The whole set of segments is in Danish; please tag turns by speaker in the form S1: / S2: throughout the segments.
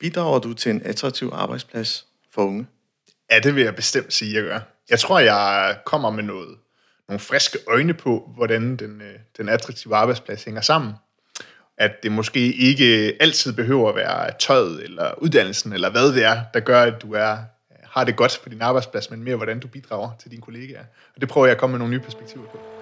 S1: Bidrager du til en attraktiv arbejdsplads for unge?
S2: Ja, det vil jeg bestemt sige, jeg gør. Jeg tror, jeg kommer med noget, nogle friske øjne på, hvordan den, øh, den attraktive arbejdsplads hænger sammen. At det måske ikke altid behøver at være tøjet eller uddannelsen, eller hvad det er, der gør, at du er, har det godt på din arbejdsplads, men mere, hvordan du bidrager til dine kollegaer. Og det prøver jeg at komme med nogle nye perspektiver på.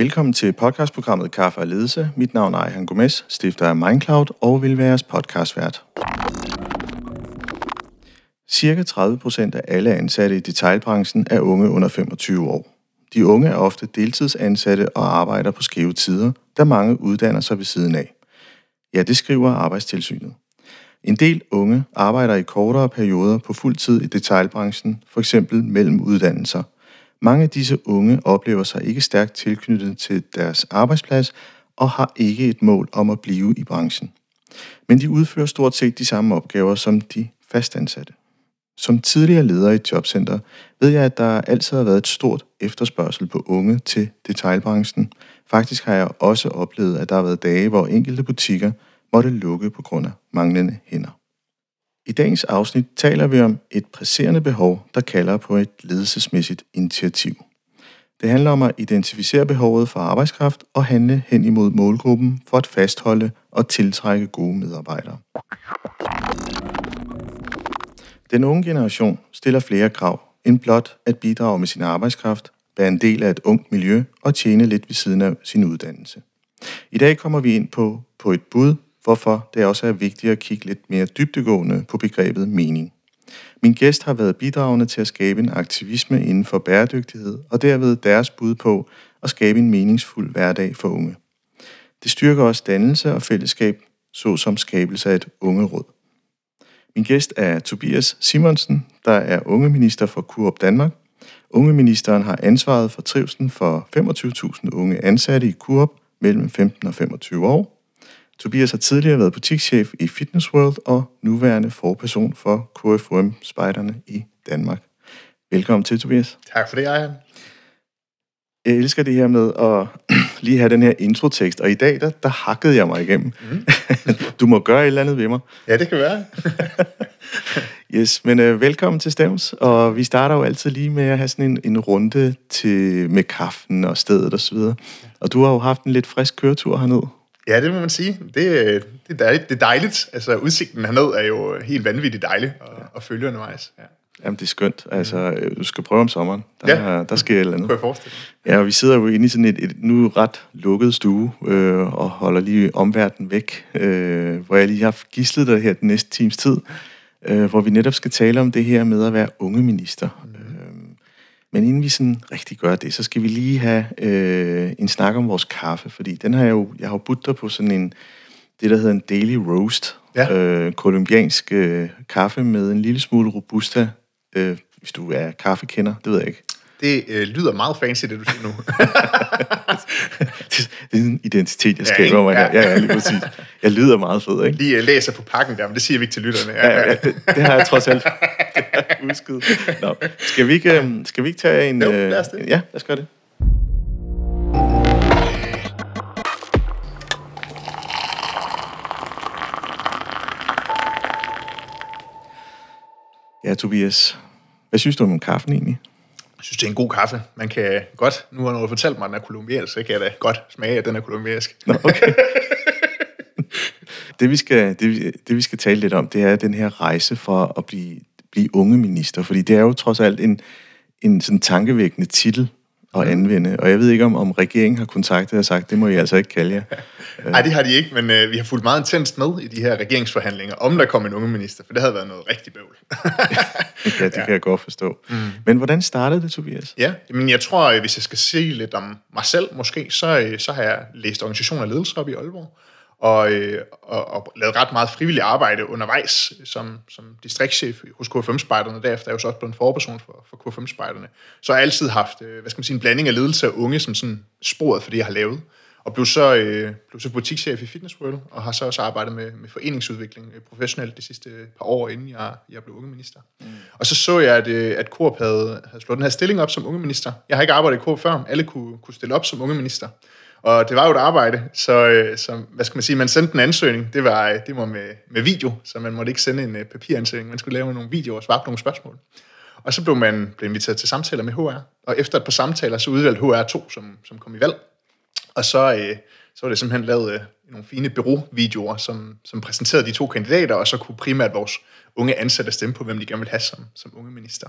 S1: Velkommen til podcastprogrammet Kaffe og Ledelse. Mit navn er Ejhan Gomes, stifter af Mindcloud og vil være jeres podcastvært. Cirka 30% af alle ansatte i detailbranchen er unge under 25 år. De unge er ofte deltidsansatte og arbejder på skæve tider, da mange uddanner sig ved siden af. Ja, det skriver Arbejdstilsynet. En del unge arbejder i kortere perioder på fuld tid i detailbranchen, f.eks. mellem uddannelser – mange af disse unge oplever sig ikke stærkt tilknyttet til deres arbejdsplads og har ikke et mål om at blive i branchen. Men de udfører stort set de samme opgaver som de fastansatte. Som tidligere leder i et jobcenter ved jeg, at der altid har været et stort efterspørgsel på unge til detailbranchen. Faktisk har jeg også oplevet, at der har været dage, hvor enkelte butikker måtte lukke på grund af manglende hænder. I dagens afsnit taler vi om et presserende behov, der kalder på et ledelsesmæssigt initiativ. Det handler om at identificere behovet for arbejdskraft og handle hen imod målgruppen for at fastholde og tiltrække gode medarbejdere. Den unge generation stiller flere krav end blot at bidrage med sin arbejdskraft, være en del af et ungt miljø og tjene lidt ved siden af sin uddannelse. I dag kommer vi ind på, på et bud hvorfor det også er vigtigt at kigge lidt mere dybdegående på begrebet mening. Min gæst har været bidragende til at skabe en aktivisme inden for bæredygtighed, og derved deres bud på at skabe en meningsfuld hverdag for unge. Det styrker også dannelse og fællesskab, såsom skabelse af et ungeråd. Min gæst er Tobias Simonsen, der er ungeminister for Coop Danmark. Ungeministeren har ansvaret for trivselen for 25.000 unge ansatte i Coop mellem 15 og 25 år. Tobias har tidligere været butikschef i Fitness World og nuværende forperson for KFUM Spejderne i Danmark. Velkommen til, Tobias.
S2: Tak for det, Ejhan.
S1: Jeg elsker det her med at lige have den her introtekst, og i dag, der, der hakkede jeg mig igennem. Mm. du må gøre et eller andet ved mig.
S2: Ja, det kan være.
S1: yes, men uh, velkommen til Stævns, og vi starter jo altid lige med at have sådan en, en runde til, med kaffen og stedet osv. Og, og du har jo haft en lidt frisk køretur herned.
S2: Ja, det må man sige. Det, det, er, dejligt. det er dejligt. Altså, udsigten herned er jo helt vanvittigt dejlig at, ja. at følge undervejs. Ja.
S1: Jamen, det er skønt. Altså, øh, du skal prøve om sommeren. Der, ja. der sker et eller andet.
S2: Kunne jeg forestille
S1: Ja, og vi sidder jo inde i sådan et, et nu ret lukket stue, øh, og holder lige omverdenen væk, øh, hvor jeg lige har gislet dig her den næste times tid, øh, hvor vi netop skal tale om det her med at være unge minister. Men inden vi sådan rigtig gør det, så skal vi lige have øh, en snak om vores kaffe, fordi den har jeg jo, jeg har budt dig på sådan en, det der hedder en daily roast, ja. øh, kolumbiansk øh, kaffe med en lille smule robusta, øh, hvis du er kaffekender, det ved jeg ikke.
S2: Det øh, lyder meget fancy, det du siger nu.
S1: det er en identitet, jeg skaber ja, mig ja. Ja, ja, lige præcis. Jeg lyder meget fed, ikke?
S2: Lige læser på pakken der, men det siger vi ikke til lytterne.
S1: Ja, ja, ja det, det, har jeg trods alt husket. Nå, skal vi ikke, øhm, skal vi ikke tage en...
S2: Jo, lad os det.
S1: Øh, ja, lad os gøre det. Ja, Tobias. Hvad synes du om kaffen egentlig?
S2: Jeg synes, det er en god kaffe. Man kan godt, nu har nogen fortalt mig, at den er kolumbiansk, så kan jeg da godt smage, at den er kolumbiansk.
S1: Nå, okay. det, vi skal, det, det, vi skal tale lidt om, det er den her rejse for at blive, blive unge minister, fordi det er jo trods alt en, en sådan tankevækkende titel at anvende. Og jeg ved ikke, om, om regeringen har kontaktet og sagt, det må I altså ikke kalde jer.
S2: Nej, det har de ikke, men øh, vi har fulgt meget intenst med i de her regeringsforhandlinger, om der kom en unge minister, for det havde været noget rigtig bøvl.
S1: ja, det ja. kan jeg godt forstå. Mm. Men hvordan startede det, Tobias?
S2: Ja, men jeg tror, hvis jeg skal sige lidt om mig selv måske, så, øh, så har jeg læst organisation af ledelse op i Aalborg, og, øh, og, og lavet ret meget frivilligt arbejde undervejs som, som distriktschef hos K5-spejderne. Derefter er jeg jo så også blevet en forperson for, for K5-spejderne. Så jeg har altid haft, øh, hvad skal man sige, en blanding af ledelse af unge som sådan sporet for det, jeg har lavet. Og blev så, øh, blev så butikschef i Fitness World, og har så også arbejdet med, med foreningsudvikling øh, professionelt de sidste par år, inden jeg, jeg blev ungeminister. Mm. Og så så jeg, at, øh, at Coop havde, havde slået den her stilling op som ungeminister. Jeg har ikke arbejdet i Coop før. Alle kunne, kunne stille op som ungeminister. Og det var jo et arbejde, så, øh, så hvad skal man sige, man sendte en ansøgning, det var, øh, det var med, med video, så man måtte ikke sende en øh, papiransøgning, man skulle lave nogle videoer og svare på nogle spørgsmål. Og så blev man blev inviteret til samtaler med HR, og efter et par samtaler, så udvalgte HR to, som, som kom i valg. Og så, øh, så var det simpelthen lavet øh, nogle fine bureauvideoer, som, som præsenterede de to kandidater, og så kunne primært vores unge ansatte stemme på, hvem de gerne vil have som, som unge minister.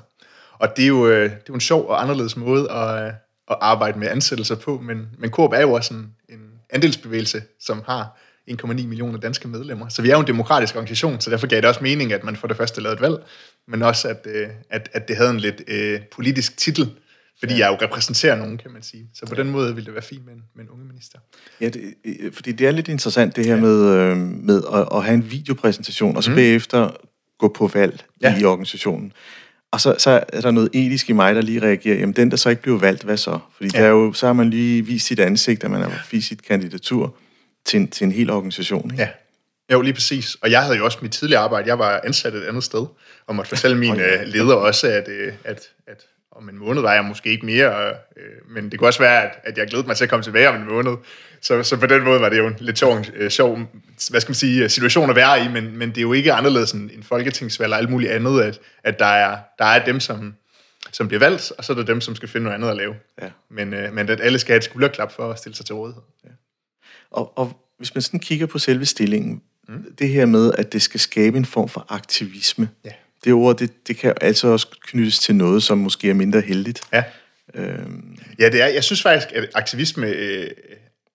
S2: Og det er, jo, øh, det er jo en sjov og anderledes måde at, at arbejde med ansættelser på, men, men Coop er jo også en, en andelsbevægelse, som har 1,9 millioner danske medlemmer. Så vi er jo en demokratisk organisation, så derfor gav det også mening, at man for det første lavede et valg, men også, at, øh, at, at det havde en lidt øh, politisk titel, fordi ja. jeg jo repræsenterer nogen, kan man sige. Så på den måde ville det være fint med en, med en unge minister.
S1: Ja, det, fordi det er lidt interessant det her ja. med, øh, med at, at have en videopræsentation, og så mm. bagefter gå på valg ja. i organisationen. Og så, så er der noget etisk i mig, der lige reagerer, jamen den, der så ikke blev valgt, hvad så? Fordi ja. der er jo, så har man lige vist sit ansigt, at man har vist sit kandidatur til en, til en hel organisation. Ikke?
S2: Ja, jo, lige præcis. Og jeg havde jo også mit tidligere arbejde, jeg var ansat et andet sted, og måtte fortælle min oh, leder også, at, øh, at, at om en måned var jeg måske ikke mere, øh, men det kunne også være, at, at jeg glædede mig til at komme tilbage om en måned. Så, så på den måde var det jo en lidt sjov, øh, sjov hvad skal man sige, situation at være i, men, men det er jo ikke anderledes end en folketingsvalg og alt muligt andet, at, at der, er, der er dem, som, som bliver valgt, og så er der dem, som skal finde noget andet at lave. Ja. Men, øh, men at alle skal have et skulderklap for at stille sig til rådighed. Ja.
S1: Og, og hvis man sådan kigger på selve stillingen, mm. det her med, at det skal skabe en form for aktivisme, ja det ord, det, det kan altså også knyttes til noget, som måske er mindre heldigt.
S2: Ja. Øhm. Ja, det er. Jeg synes faktisk, at aktivisme øh,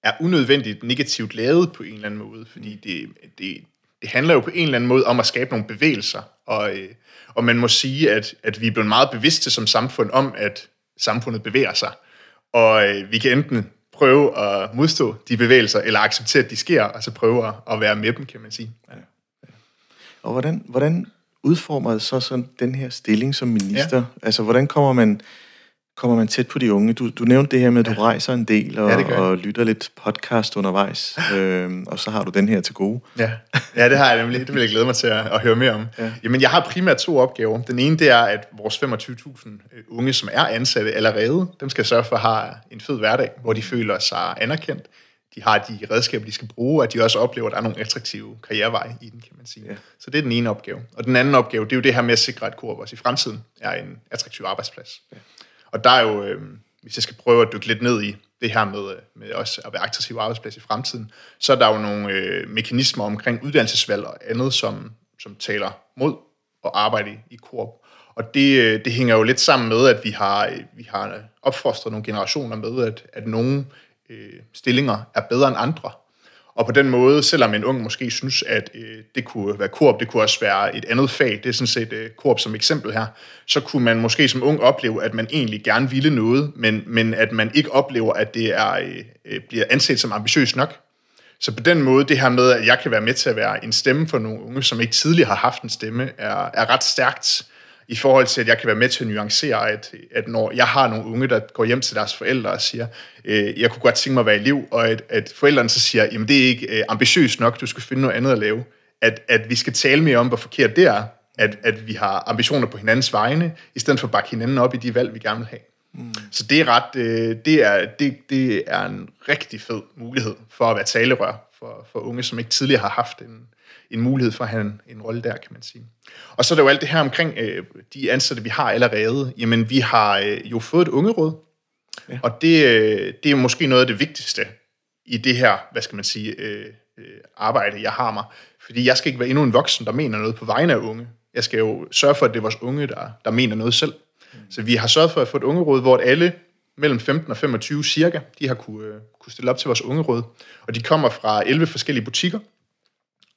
S2: er unødvendigt negativt lavet på en eller anden måde, fordi det, det, det handler jo på en eller anden måde om at skabe nogle bevægelser, og, øh, og man må sige, at, at vi er blevet meget bevidste som samfund om, at samfundet bevæger sig, og øh, vi kan enten prøve at modstå de bevægelser, eller acceptere, at de sker, og så prøve at være med dem, kan man sige. Ja.
S1: Og hvordan, hvordan udformer så sådan den her stilling som minister? Ja. Altså, hvordan kommer man, kommer man tæt på de unge? Du, du nævnte det her med, at du ja. rejser en del og, ja, og lytter lidt podcast undervejs, øhm, og så har du den her til gode.
S2: Ja, ja det har jeg nemlig. Det vil jeg glæde mig til at, at høre mere om. Ja. Jamen, jeg har primært to opgaver. Den ene, det er, at vores 25.000 øh, unge, som er ansatte allerede, dem skal sørge for at have en fed hverdag, hvor de føler sig anerkendt, de har de redskaber, de skal bruge, og at de også oplever, at der er nogle attraktive karriereveje i den, kan man sige. Ja. Så det er den ene opgave. Og den anden opgave, det er jo det her med at sikre, at Coop også i fremtiden er en attraktiv arbejdsplads. Ja. Og der er jo, øh, hvis jeg skal prøve at dykke lidt ned i det her med, øh, med også at være attraktiv arbejdsplads i fremtiden, så er der jo nogle øh, mekanismer omkring uddannelsesvalg og andet, som, som taler mod at arbejde i, i Coop. Og det, øh, det hænger jo lidt sammen med, at vi har, øh, vi har opfostret nogle generationer med, at, at nogle øh, stillinger er bedre end andre. Og på den måde, selvom en ung måske synes, at øh, det kunne være korp, det kunne også være et andet fag, det er sådan set øh, korp som eksempel her, så kunne man måske som ung opleve, at man egentlig gerne ville noget, men, men at man ikke oplever, at det er, øh, øh, bliver anset som ambitiøst nok. Så på den måde, det her med, at jeg kan være med til at være en stemme for nogle unge, som ikke tidligere har haft en stemme, er, er ret stærkt i forhold til, at jeg kan være med til at nuancere, at, at når jeg har nogle unge, der går hjem til deres forældre og siger, øh, jeg kunne godt tænke mig at være i liv, og at, at forældrene så siger, jamen det er ikke øh, ambitiøst nok, du skal finde noget andet at lave. At, at vi skal tale mere om, hvor forkert det er, at, at vi har ambitioner på hinandens vegne, i stedet for at bakke hinanden op i de valg, vi gerne vil have. Mm. Så det er ret, øh, det, er, det, det er en rigtig fed mulighed for at være talerør for, for unge, som ikke tidligere har haft en, en mulighed for at have en, en rolle der, kan man sige. Og så er der jo alt det her omkring øh, de ansatte, vi har allerede. Jamen, vi har øh, jo fået et ungeråd, ja. og det, øh, det er jo måske noget af det vigtigste i det her, hvad skal man sige, øh, øh, arbejde, jeg har mig. Fordi jeg skal ikke være endnu en voksen, der mener noget på vegne af unge. Jeg skal jo sørge for, at det er vores unge, der, der mener noget selv. Mm. Så vi har sørget for at få et ungeråd, hvor alle mellem 15 og 25 cirka, de har kunne, øh, kunne stille op til vores ungeråd. Og de kommer fra 11 forskellige butikker,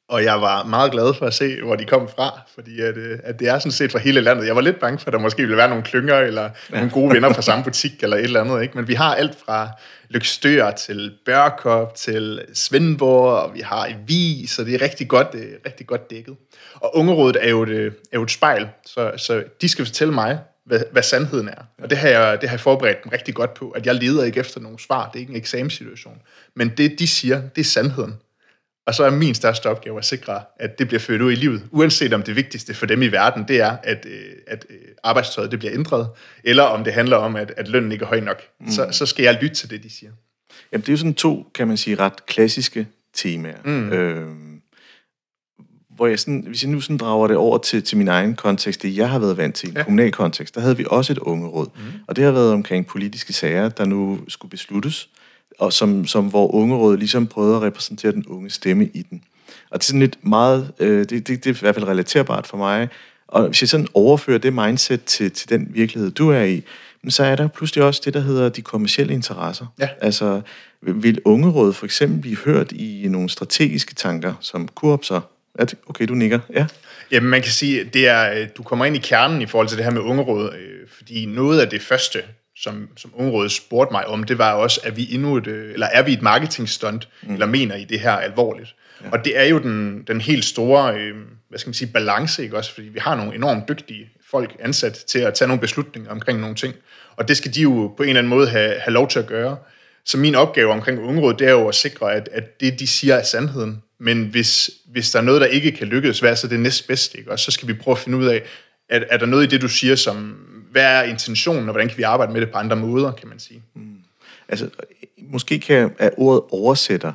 S2: og jeg var meget glad for at se, hvor de kom fra, fordi at, øh, at det er sådan set fra hele landet. Jeg var lidt bange for, at der måske ville være nogle klynger, eller ja. nogle gode venner fra samme butik, eller et eller andet. Ikke? Men vi har alt fra Lykstør til Børkop til Svendborg, og vi har i Vis, så det er rigtig godt, det er rigtig godt dækket. Og Ungerådet er jo et, er jo et spejl, så, så de skal fortælle mig, hvad, hvad sandheden er. Og det har, jeg, det har jeg forberedt dem rigtig godt på, at jeg leder ikke efter nogle svar, det er ikke en eksamenssituation. Men det, de siger, det er sandheden. Og så er min største opgave at sikre, at det bliver ført ud i livet, uanset om det vigtigste for dem i verden, det er, at, øh, at øh, arbejdstøjet det bliver ændret, eller om det handler om, at, at lønnen ikke er høj nok. Mm. Så, så skal jeg lytte til det, de siger.
S1: Jamen, det er jo sådan to, kan man sige, ret klassiske temaer. Mm. Øh, hvor jeg sådan, hvis jeg nu sådan drager det over til, til min egen kontekst, det jeg har været vant til, i en ja. kommunal kontekst, der havde vi også et ungeråd. Mm. Og det har været omkring politiske sager, der nu skulle besluttes og som, som hvor ungerådet ligesom prøvede at repræsentere den unge stemme i den. Og det er sådan lidt meget, øh, det, det, det er i hvert fald relaterbart for mig, og hvis jeg sådan overfører det mindset til, til den virkelighed, du er i, så er der pludselig også det, der hedder de kommercielle interesser.
S2: Ja.
S1: Altså, vil ungerådet for eksempel blive hørt i nogle strategiske tanker, som Coop så? det, okay, du nikker. Ja.
S2: Jamen, man kan sige, det er, du kommer ind i kernen i forhold til det her med ungeråd, øh, fordi noget af det første, som, som Ungerådet spurgte mig om, det var også, at vi endnu et, øh, eller er vi et marketingstunt, mm. eller mener I det her alvorligt? Ja. Og det er jo den, den helt store, øh, hvad skal man sige, balance, ikke også? Fordi vi har nogle enormt dygtige folk ansat til at tage nogle beslutninger omkring nogle ting. Og det skal de jo på en eller anden måde have, have lov til at gøre. Så min opgave omkring Ungerådet, det er jo at sikre, at, at det, de siger, er sandheden. Men hvis, hvis der er noget, der ikke kan lykkes, hvad er så det næstbedste? Ikke? Og så skal vi prøve at finde ud af, at er der noget i det, du siger, som hvad er intentionen, og hvordan kan vi arbejde med det på andre måder, kan man sige. Mm.
S1: Altså, måske kan at ordet oversætter,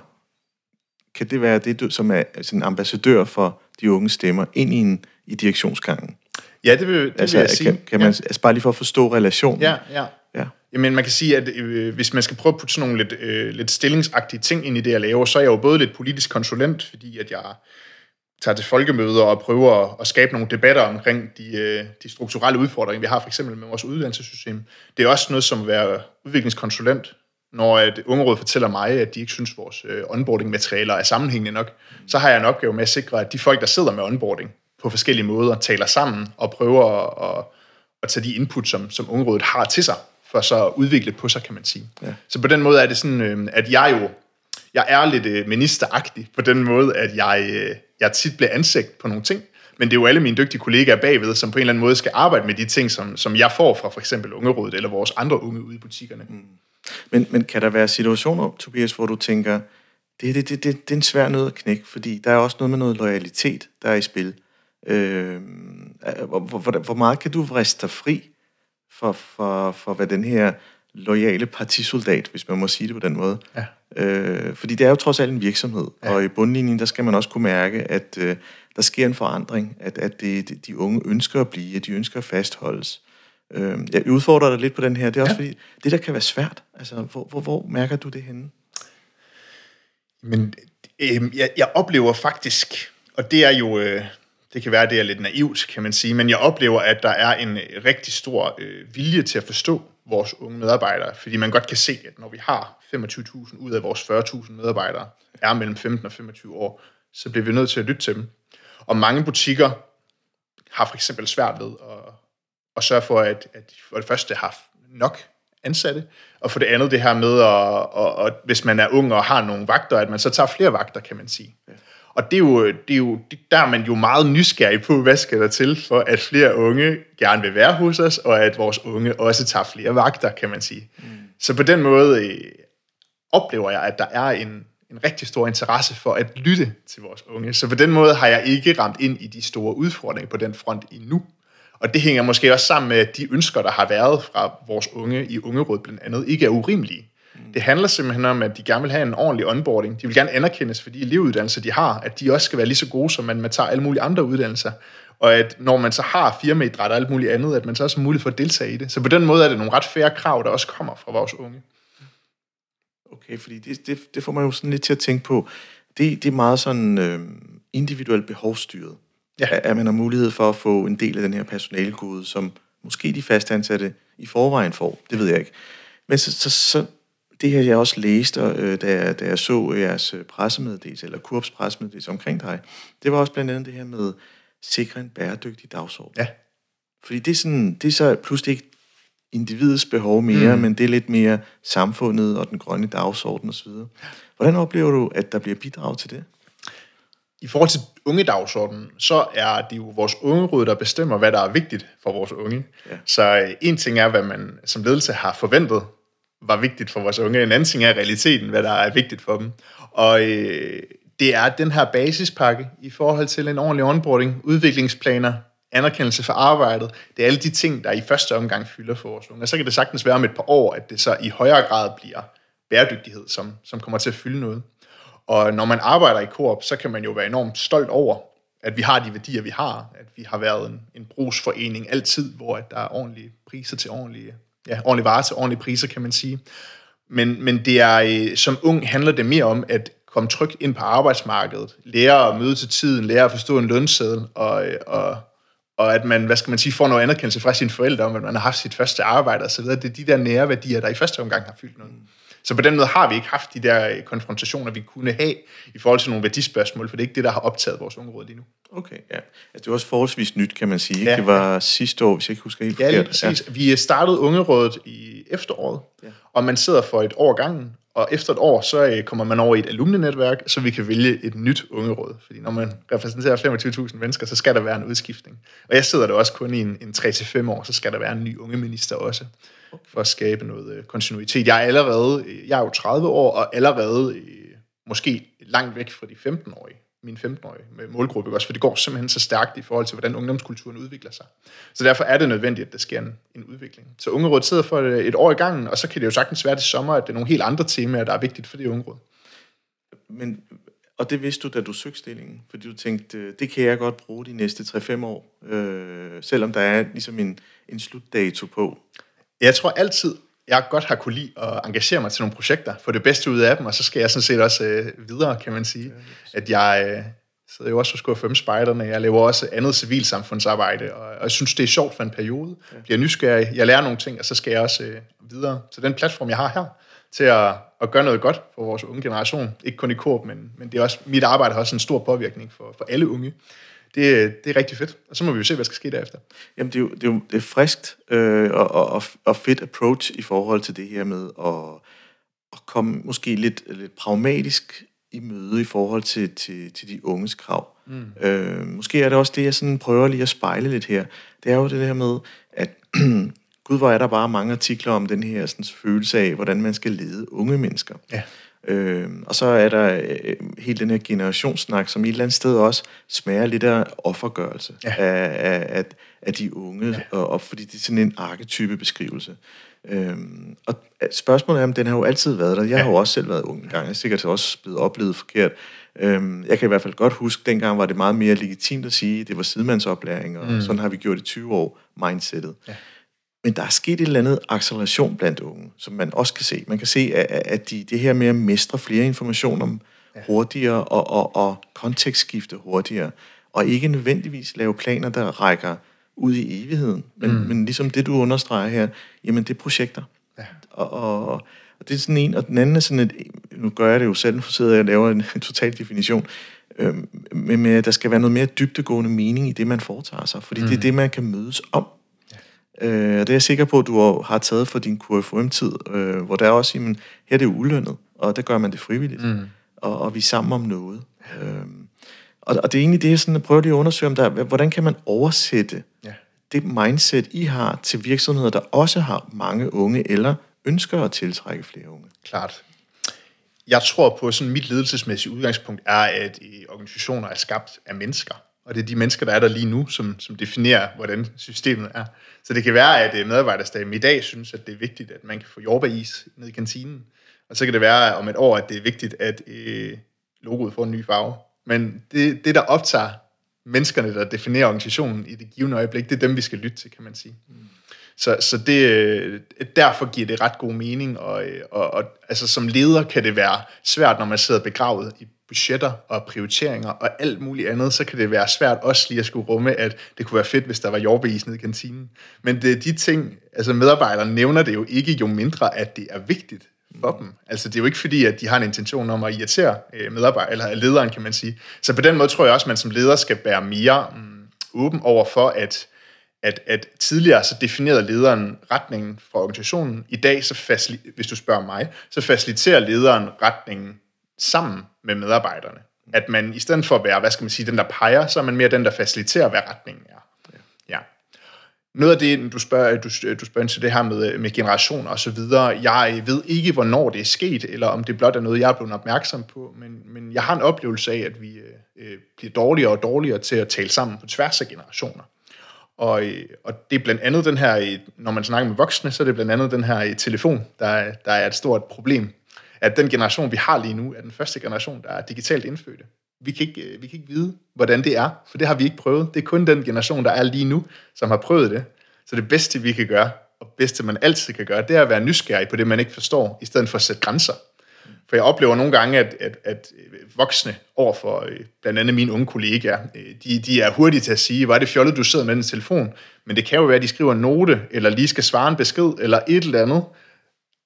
S1: kan det være det, du, som er en ambassadør for de unge stemmer ind i, en, i direktionsgangen?
S2: Ja, det vil, det
S1: altså,
S2: vil jeg sige.
S1: Kan, kan man, ja. altså bare lige for at forstå relationen.
S2: Ja, ja. ja. Jamen, man kan sige, at øh, hvis man skal prøve at putte sådan nogle lidt, øh, lidt stillingsagtige ting ind i det, jeg laver, så er jeg jo både lidt politisk konsulent, fordi at jeg tager til folkemøder og prøver at skabe nogle debatter omkring de, øh, de strukturelle udfordringer, vi har for eksempel med vores uddannelsessystem. Det er også noget som at være udviklingskonsulent, når et ungeråd fortæller mig, at de ikke synes, at vores øh, onboarding-materialer er sammenhængende nok, så har jeg en opgave med at sikre, at de folk, der sidder med onboarding på forskellige måder, taler sammen og prøver at, at, at tage de input, som, som ungerådet har til sig, for så at udvikle på sig, kan man sige. Ja. Så på den måde er det sådan, at jeg jo jeg er lidt ministeragtig på den måde, at jeg, jeg tit bliver ansigt på nogle ting, men det er jo alle mine dygtige kollegaer bagved, som på en eller anden måde skal arbejde med de ting, som, som jeg får fra for eksempel Ungerådet eller vores andre unge ude i butikkerne. Mm.
S1: Men, men kan der være situationer, Tobias, hvor du tænker, det, det, det, det, det er en svær nød at knække, fordi der er også noget med noget loyalitet, der er i spil. Øh, hvor, hvor, hvor meget kan du vriste dig fri for, for, for, hvad den her lojale partisoldat, hvis man må sige det på den måde. Ja. Øh, fordi det er jo trods alt en virksomhed, ja. og i bundlinjen, der skal man også kunne mærke, at øh, der sker en forandring, at, at det, de unge ønsker at blive, at de ønsker at fastholdes. Øh, jeg udfordrer dig lidt på den her, det er også ja. fordi, det der kan være svært, altså hvor, hvor, hvor mærker du det henne?
S2: Men øh, jeg, jeg oplever faktisk, og det er jo, øh, det kan være, det er lidt naivt, kan man sige, men jeg oplever, at der er en rigtig stor øh, vilje til at forstå, vores unge medarbejdere, fordi man godt kan se, at når vi har 25.000 ud af vores 40.000 medarbejdere er mellem 15 og 25 år, så bliver vi nødt til at lytte til dem. Og mange butikker har for eksempel svært ved at, at sørge for, at, at de for det første har nok ansatte, og for det andet det her med, at, at, at hvis man er ung og har nogle vagter, at man så tager flere vagter, kan man sige. Ja. Og det er jo, det er jo, der er man jo meget nysgerrig på, hvad skal der til, for at flere unge gerne vil være hos os, og at vores unge også tager flere vagter, kan man sige. Mm. Så på den måde øh, oplever jeg, at der er en, en rigtig stor interesse for at lytte til vores unge. Så på den måde har jeg ikke ramt ind i de store udfordringer på den front endnu. Og det hænger måske også sammen med, at de ønsker, der har været fra vores unge i Ungeråd blandt andet, ikke er urimelige. Det handler simpelthen om, at de gerne vil have en ordentlig onboarding. De vil gerne anerkendes for de elevuddannelser, de har, at de også skal være lige så gode, som man, man tager alle mulige andre uddannelser. Og at når man så har firmaidræt og alt muligt andet, at man så også har mulighed for at deltage i det. Så på den måde er det nogle ret færre krav, der også kommer fra vores unge.
S1: Okay, fordi det, det, det får man jo sådan lidt til at tænke på. Det, det er meget sådan øh, individuelt behovsstyret. Ja. At, at man har mulighed for at få en del af den her personalegode, som måske de fastansatte i forvejen får. Det ved jeg ikke. Men så, så, så det her, jeg også læste, øh, da, jeg, da jeg så jeres øh, pressemeddelelse, eller Kurps pressemeddelelse omkring dig, det var også blandt andet det her med sikre en bæredygtig dagsorden.
S2: Ja.
S1: Fordi det er, sådan, det er så pludselig ikke individets behov mere, mm. men det er lidt mere samfundet og den grønne dagsorden osv. Hvordan oplever du, at der bliver bidrag til det?
S2: I forhold til unge dagsordenen, så er det jo vores ungeråd, der bestemmer, hvad der er vigtigt for vores unge. Ja. Så øh, en ting er, hvad man som ledelse har forventet var vigtigt for vores unge. En anden ting er realiteten, hvad der er vigtigt for dem. Og øh, det er den her basispakke i forhold til en ordentlig onboarding, udviklingsplaner, anerkendelse for arbejdet. Det er alle de ting, der i første omgang fylder for vores unge. Og så kan det sagtens være om et par år, at det så i højere grad bliver bæredygtighed, som, som kommer til at fylde noget. Og når man arbejder i Coop, så kan man jo være enormt stolt over, at vi har de værdier, vi har. At vi har været en, en brugsforening altid, hvor at der er ordentlige priser til ordentlige, ja, ordentlig varer til ordentlige priser, kan man sige. Men, men det er, øh, som ung handler det mere om at komme trygt ind på arbejdsmarkedet, lære at møde til tiden, lære at forstå en lønseddel, og, øh, og, og at man, hvad skal man sige, får noget anerkendelse fra sine forældre om, at man har haft sit første arbejde osv. Det er de der nære værdier, der i første omgang har fyldt noget. Så på den måde har vi ikke haft de der øh, konfrontationer, vi kunne have i forhold til nogle værdispørgsmål, for det er ikke det, der har optaget vores unge råd lige nu.
S1: Okay, ja. Altså, det er også forholdsvis nyt, kan man sige. Ja. Det var sidste år, hvis jeg ikke husker helt
S2: ja, forkert. præcis. Ja. Vi startede ungerådet i efteråret, ja. og man sidder for et år gangen, og efter et år, så øh, kommer man over i et alumnenetværk, så vi kan vælge et nyt ungeråd. Fordi når man repræsenterer 25.000 mennesker, så skal der være en udskiftning. Og jeg sidder der også kun i en, en 3-5 år, så skal der være en ny ungeminister også for at skabe noget øh, kontinuitet. Jeg er allerede, øh, jeg er jo 30 år, og allerede øh, måske langt væk fra de 15-årige, min 15-årige med målgruppe, også, for det går simpelthen så stærkt i forhold til, hvordan ungdomskulturen udvikler sig. Så derfor er det nødvendigt, at der sker en, en udvikling. Så Ungerådet sidder for et, et år i gangen, og så kan det jo sagtens være det sommer, at det er nogle helt andre temaer, der er vigtigt for det Ungeråd.
S1: Men, og det vidste du, da du søgte stillingen, fordi du tænkte, det kan jeg godt bruge de næste 3-5 år, øh, selvom der er ligesom en, en slutdato på.
S2: Jeg tror altid, jeg godt har kunne lide at engagere mig til nogle projekter, få det bedste ud af dem, og så skal jeg sådan set også øh, videre, kan man sige. At jeg øh, sidder jo også hos KFM Spejderne, jeg laver også andet civilsamfundsarbejde, og, og jeg synes, det er sjovt for en periode. Ja. Bliver nysgerrig, jeg lærer nogle ting, og så skal jeg også øh, videre. Så den platform, jeg har her, til at, at gøre noget godt for vores unge generation, ikke kun i Coop, men, men det er også, mit arbejde har også en stor påvirkning for, for alle unge det, det er rigtig fedt. Og så må vi jo se, hvad der skal ske derefter.
S1: Jamen, det er jo, det er, jo, det er friskt øh, og, og, og fedt approach i forhold til det her med at, at komme måske lidt, lidt pragmatisk i møde i forhold til, til, til de unges krav. Mm. Øh, måske er det også det, jeg sådan prøver lige at spejle lidt her. Det er jo det her med, at gud, hvor er der bare mange artikler om den her sådan, følelse af, hvordan man skal lede unge mennesker. Ja. Øh, og så er der øh, hele den her generationssnak, som i et eller andet sted også smager lidt af offergørelse ja. af, af, af, af de unge, ja. og, og fordi det er sådan en arketype beskrivelse. Øhm, og spørgsmålet er, om den har jo altid været der. Jeg ja. har jo også selv været ung en gang. Jeg er sikkert også blevet oplevet forkert. Øhm, jeg kan i hvert fald godt huske, at dengang var det meget mere legitimt at sige, at det var sidemandsoplæring, og mm. sådan har vi gjort i 20 år, mindsetet. Ja. Men der er sket et eller andet acceleration blandt unge, som man også kan se. Man kan se, at de, det her med at mestre flere informationer hurtigere og, og, og kontekstskifte hurtigere, og ikke nødvendigvis lave planer, der rækker ud i evigheden. Men, mm. men ligesom det, du understreger her, jamen det er projekter. Ja. Og, og, og det er sådan en, og den anden er sådan et, nu gør jeg det jo selv, nu sidder jeg og laver en, en total definition, øh, men med, at der skal være noget mere dybtegående mening i det, man foretager sig, fordi mm. det er det, man kan mødes om. Øh, det er jeg sikker på, at du har taget for din KFUM-tid, øh, hvor der er også, jamen, her er det ulønnet, og der gør man det frivilligt, mm. og, og vi er sammen om noget. Øh, og, og det er egentlig det, jeg sådan, prøver lige at undersøge, om der, hvordan kan man oversætte ja. det mindset, I har til virksomheder, der også har mange unge, eller ønsker at tiltrække flere unge?
S2: Klart. Jeg tror på, sådan mit ledelsesmæssige udgangspunkt er, at organisationer er skabt af mennesker. Og det er de mennesker, der er der lige nu, som, som definerer, hvordan systemet er. Så det kan være, at øh, medarbejderstaben i dag synes, at det er vigtigt, at man kan få jordbæris ned i kantinen. Og så kan det være om et år, at det er vigtigt, at øh, logoet får en ny farve. Men det, det, der optager menneskerne, der definerer organisationen i det givende øjeblik, det er dem, vi skal lytte til, kan man sige. Mm. Så, så det, øh, derfor giver det ret god mening, og, øh, og, og altså, som leder kan det være svært, når man sidder begravet i budgetter og prioriteringer og alt muligt andet, så kan det være svært også lige at skulle rumme, at det kunne være fedt, hvis der var jordbeis nede i kantinen. Men det er de ting, altså medarbejderne nævner det jo ikke, jo mindre at det er vigtigt for dem. Altså, det er jo ikke fordi, at de har en intention om at irritere øh, medarbejdere, eller lederen, kan man sige. Så på den måde tror jeg også, at man som leder skal være mere mm, åben over for, at, at, at tidligere så definerede lederen retningen for organisationen. I dag, så facil- hvis du spørger mig, så faciliterer lederen retningen sammen med medarbejderne. At man i stedet for at være, hvad skal man sige, den der peger, så er man mere den, der faciliterer, hvad retningen er. Ja. Noget af det, du spørger, du, du spørger ind til det her med, med generationer og så videre, jeg ved ikke, hvornår det er sket, eller om det blot er noget, jeg er blevet opmærksom på, men, men jeg har en oplevelse af, at vi øh, øh bliver dårligere og dårligere til at tale sammen på tværs af generationer. Og, og det er blandt andet den her, når man snakker med voksne, så er det blandt andet den her telefon, der, der er et stort problem. At den generation, vi har lige nu, er den første generation, der er digitalt indfødte. Vi kan, ikke, øh, vi kan ikke vide, hvordan det er, for det har vi ikke prøvet. Det er kun den generation, der er lige nu, som har prøvet det. Så det bedste, vi kan gøre, og bedste, man altid kan gøre, det er at være nysgerrig på det, man ikke forstår, i stedet for at sætte grænser. For jeg oplever nogle gange, at, at, at voksne overfor øh, blandt andet mine unge kollegaer, øh, de, de er hurtige til at sige, hvor er det fjollet, du sidder med den telefon. Men det kan jo være, at de skriver en note, eller lige skal svare en besked, eller et eller andet.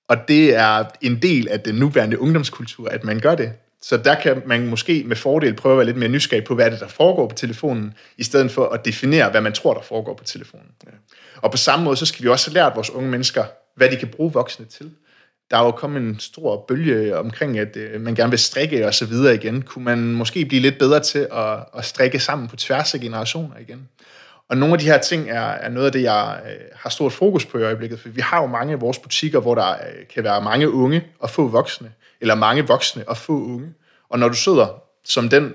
S2: Og det er en del af den nuværende ungdomskultur, at man gør det. Så der kan man måske med fordel prøve at være lidt mere nysgerrig på, hvad er det, der foregår på telefonen, i stedet for at definere, hvad man tror, der foregår på telefonen. Ja. Og på samme måde, så skal vi også have lært vores unge mennesker, hvad de kan bruge voksne til der er jo kommet en stor bølge omkring, at øh, man gerne vil strikke og så videre igen. Kunne man måske blive lidt bedre til at, at strikke sammen på tværs af generationer igen? Og nogle af de her ting er, er noget af det, jeg øh, har stort fokus på i øjeblikket, for vi har jo mange af vores butikker, hvor der øh, kan være mange unge og få voksne, eller mange voksne og få unge. Og når du sidder som den,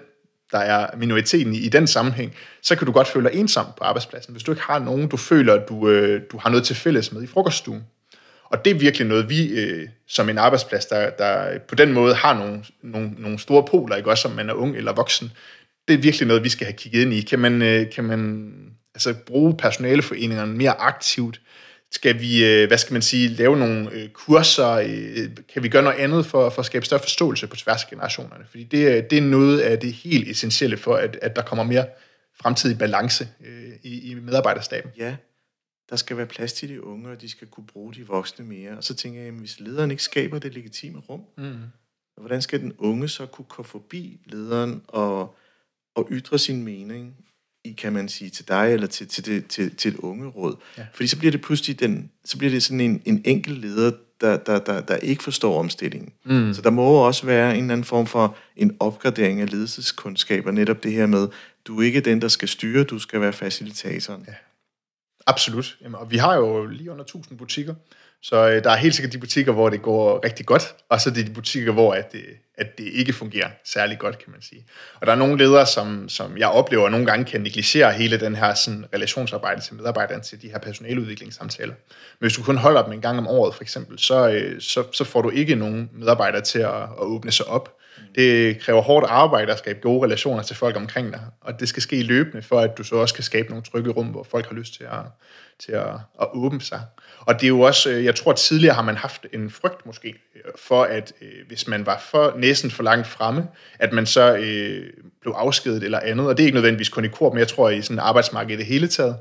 S2: der er minoriteten i, i den sammenhæng, så kan du godt føle dig ensom på arbejdspladsen, hvis du ikke har nogen, du føler, at du, øh, du har noget til fælles med i frokoststuen. Og det er virkelig noget, vi øh, som en arbejdsplads, der, der på den måde har nogle, nogle, nogle store poler, ikke? også om man er ung eller voksen, det er virkelig noget, vi skal have kigget ind i. Kan man, øh, kan man altså, bruge personaleforeningerne mere aktivt? Skal vi, øh, hvad skal man sige, lave nogle øh, kurser? Øh, kan vi gøre noget andet for, for at skabe større forståelse på tværs af generationerne? Fordi det, øh, det er noget af det helt essentielle for, at, at der kommer mere fremtidig balance øh, i, i medarbejderstaben.
S1: Ja, der skal være plads til de unge, og de skal kunne bruge de voksne mere. Og så tænker jeg, at hvis lederen ikke skaber det legitime rum, mm. hvordan skal den unge så kunne komme forbi lederen og, og ytre sin mening i, kan man sige, til dig eller til, til, det, til, til et unge råd. Ja. Fordi så bliver det pludselig den, så bliver det sådan en, en enkelt leder, der, der, der, der ikke forstår omstillingen. Mm. Så der må også være en eller anden form for en opgradering af ledelseskundskaber, netop det her med, du er ikke den, der skal styre, du skal være facilitatoren. Ja.
S2: Absolut. Jamen, og vi har jo lige under 1000 butikker, så øh, der er helt sikkert de butikker, hvor det går rigtig godt, og så er det de butikker, hvor at det, at det ikke fungerer særlig godt, kan man sige. Og der er nogle ledere, som, som jeg oplever nogle gange kan negligere hele den her sådan, relationsarbejde til medarbejderne til de her personaleudviklingssamtaler. Men hvis du kun holder dem en gang om året, for eksempel, så, øh, så, så får du ikke nogen medarbejdere til at, at åbne sig op. Det kræver hårdt arbejde at skabe gode relationer til folk omkring dig, og det skal ske løbende, for at du så også kan skabe nogle trygge rum, hvor folk har lyst til at, til at, at åbne sig. Og det er jo også, øh, jeg tror at tidligere har man haft en frygt måske, øh, for at øh, hvis man var for næsten for langt fremme, at man så øh, blev afskedet eller andet, og det er ikke nødvendigvis kun i kor, men jeg tror i sådan arbejdsmarkedet i det hele taget,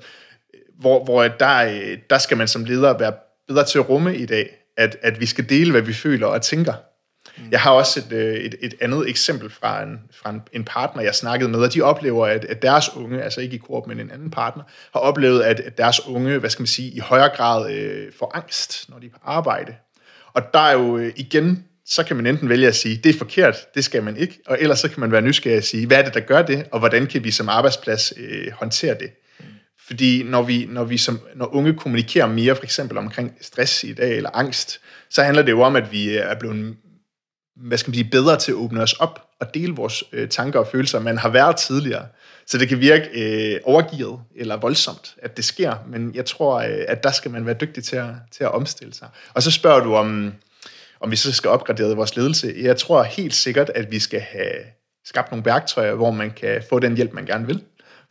S2: hvor, hvor der, der skal man som leder være bedre til at rumme i dag, at, at vi skal dele, hvad vi føler og tænker, jeg har også et, øh, et, et andet eksempel fra, en, fra en, en partner, jeg snakkede med, og de oplever, at, at deres unge, altså ikke i Coop, men en anden partner, har oplevet, at, at deres unge, hvad skal man sige, i højere grad øh, får angst, når de er på arbejde. Og der er jo øh, igen, så kan man enten vælge at sige, det er forkert, det skal man ikke, og ellers så kan man være nysgerrig at sige, hvad er det, der gør det, og hvordan kan vi som arbejdsplads øh, håndtere det. Fordi når vi, når vi som, når unge kommunikerer mere, for eksempel omkring stress i dag, eller angst, så handler det jo om, at vi er blevet hvad skal man sige, bedre til at åbne os op og dele vores øh, tanker og følelser, man har været tidligere. Så det kan virke øh, overgivet eller voldsomt, at det sker, men jeg tror, øh, at der skal man være dygtig til at, til at omstille sig. Og så spørger du, om, om vi så skal opgradere vores ledelse. Jeg tror helt sikkert, at vi skal have skabt nogle værktøjer, hvor man kan få den hjælp, man gerne vil.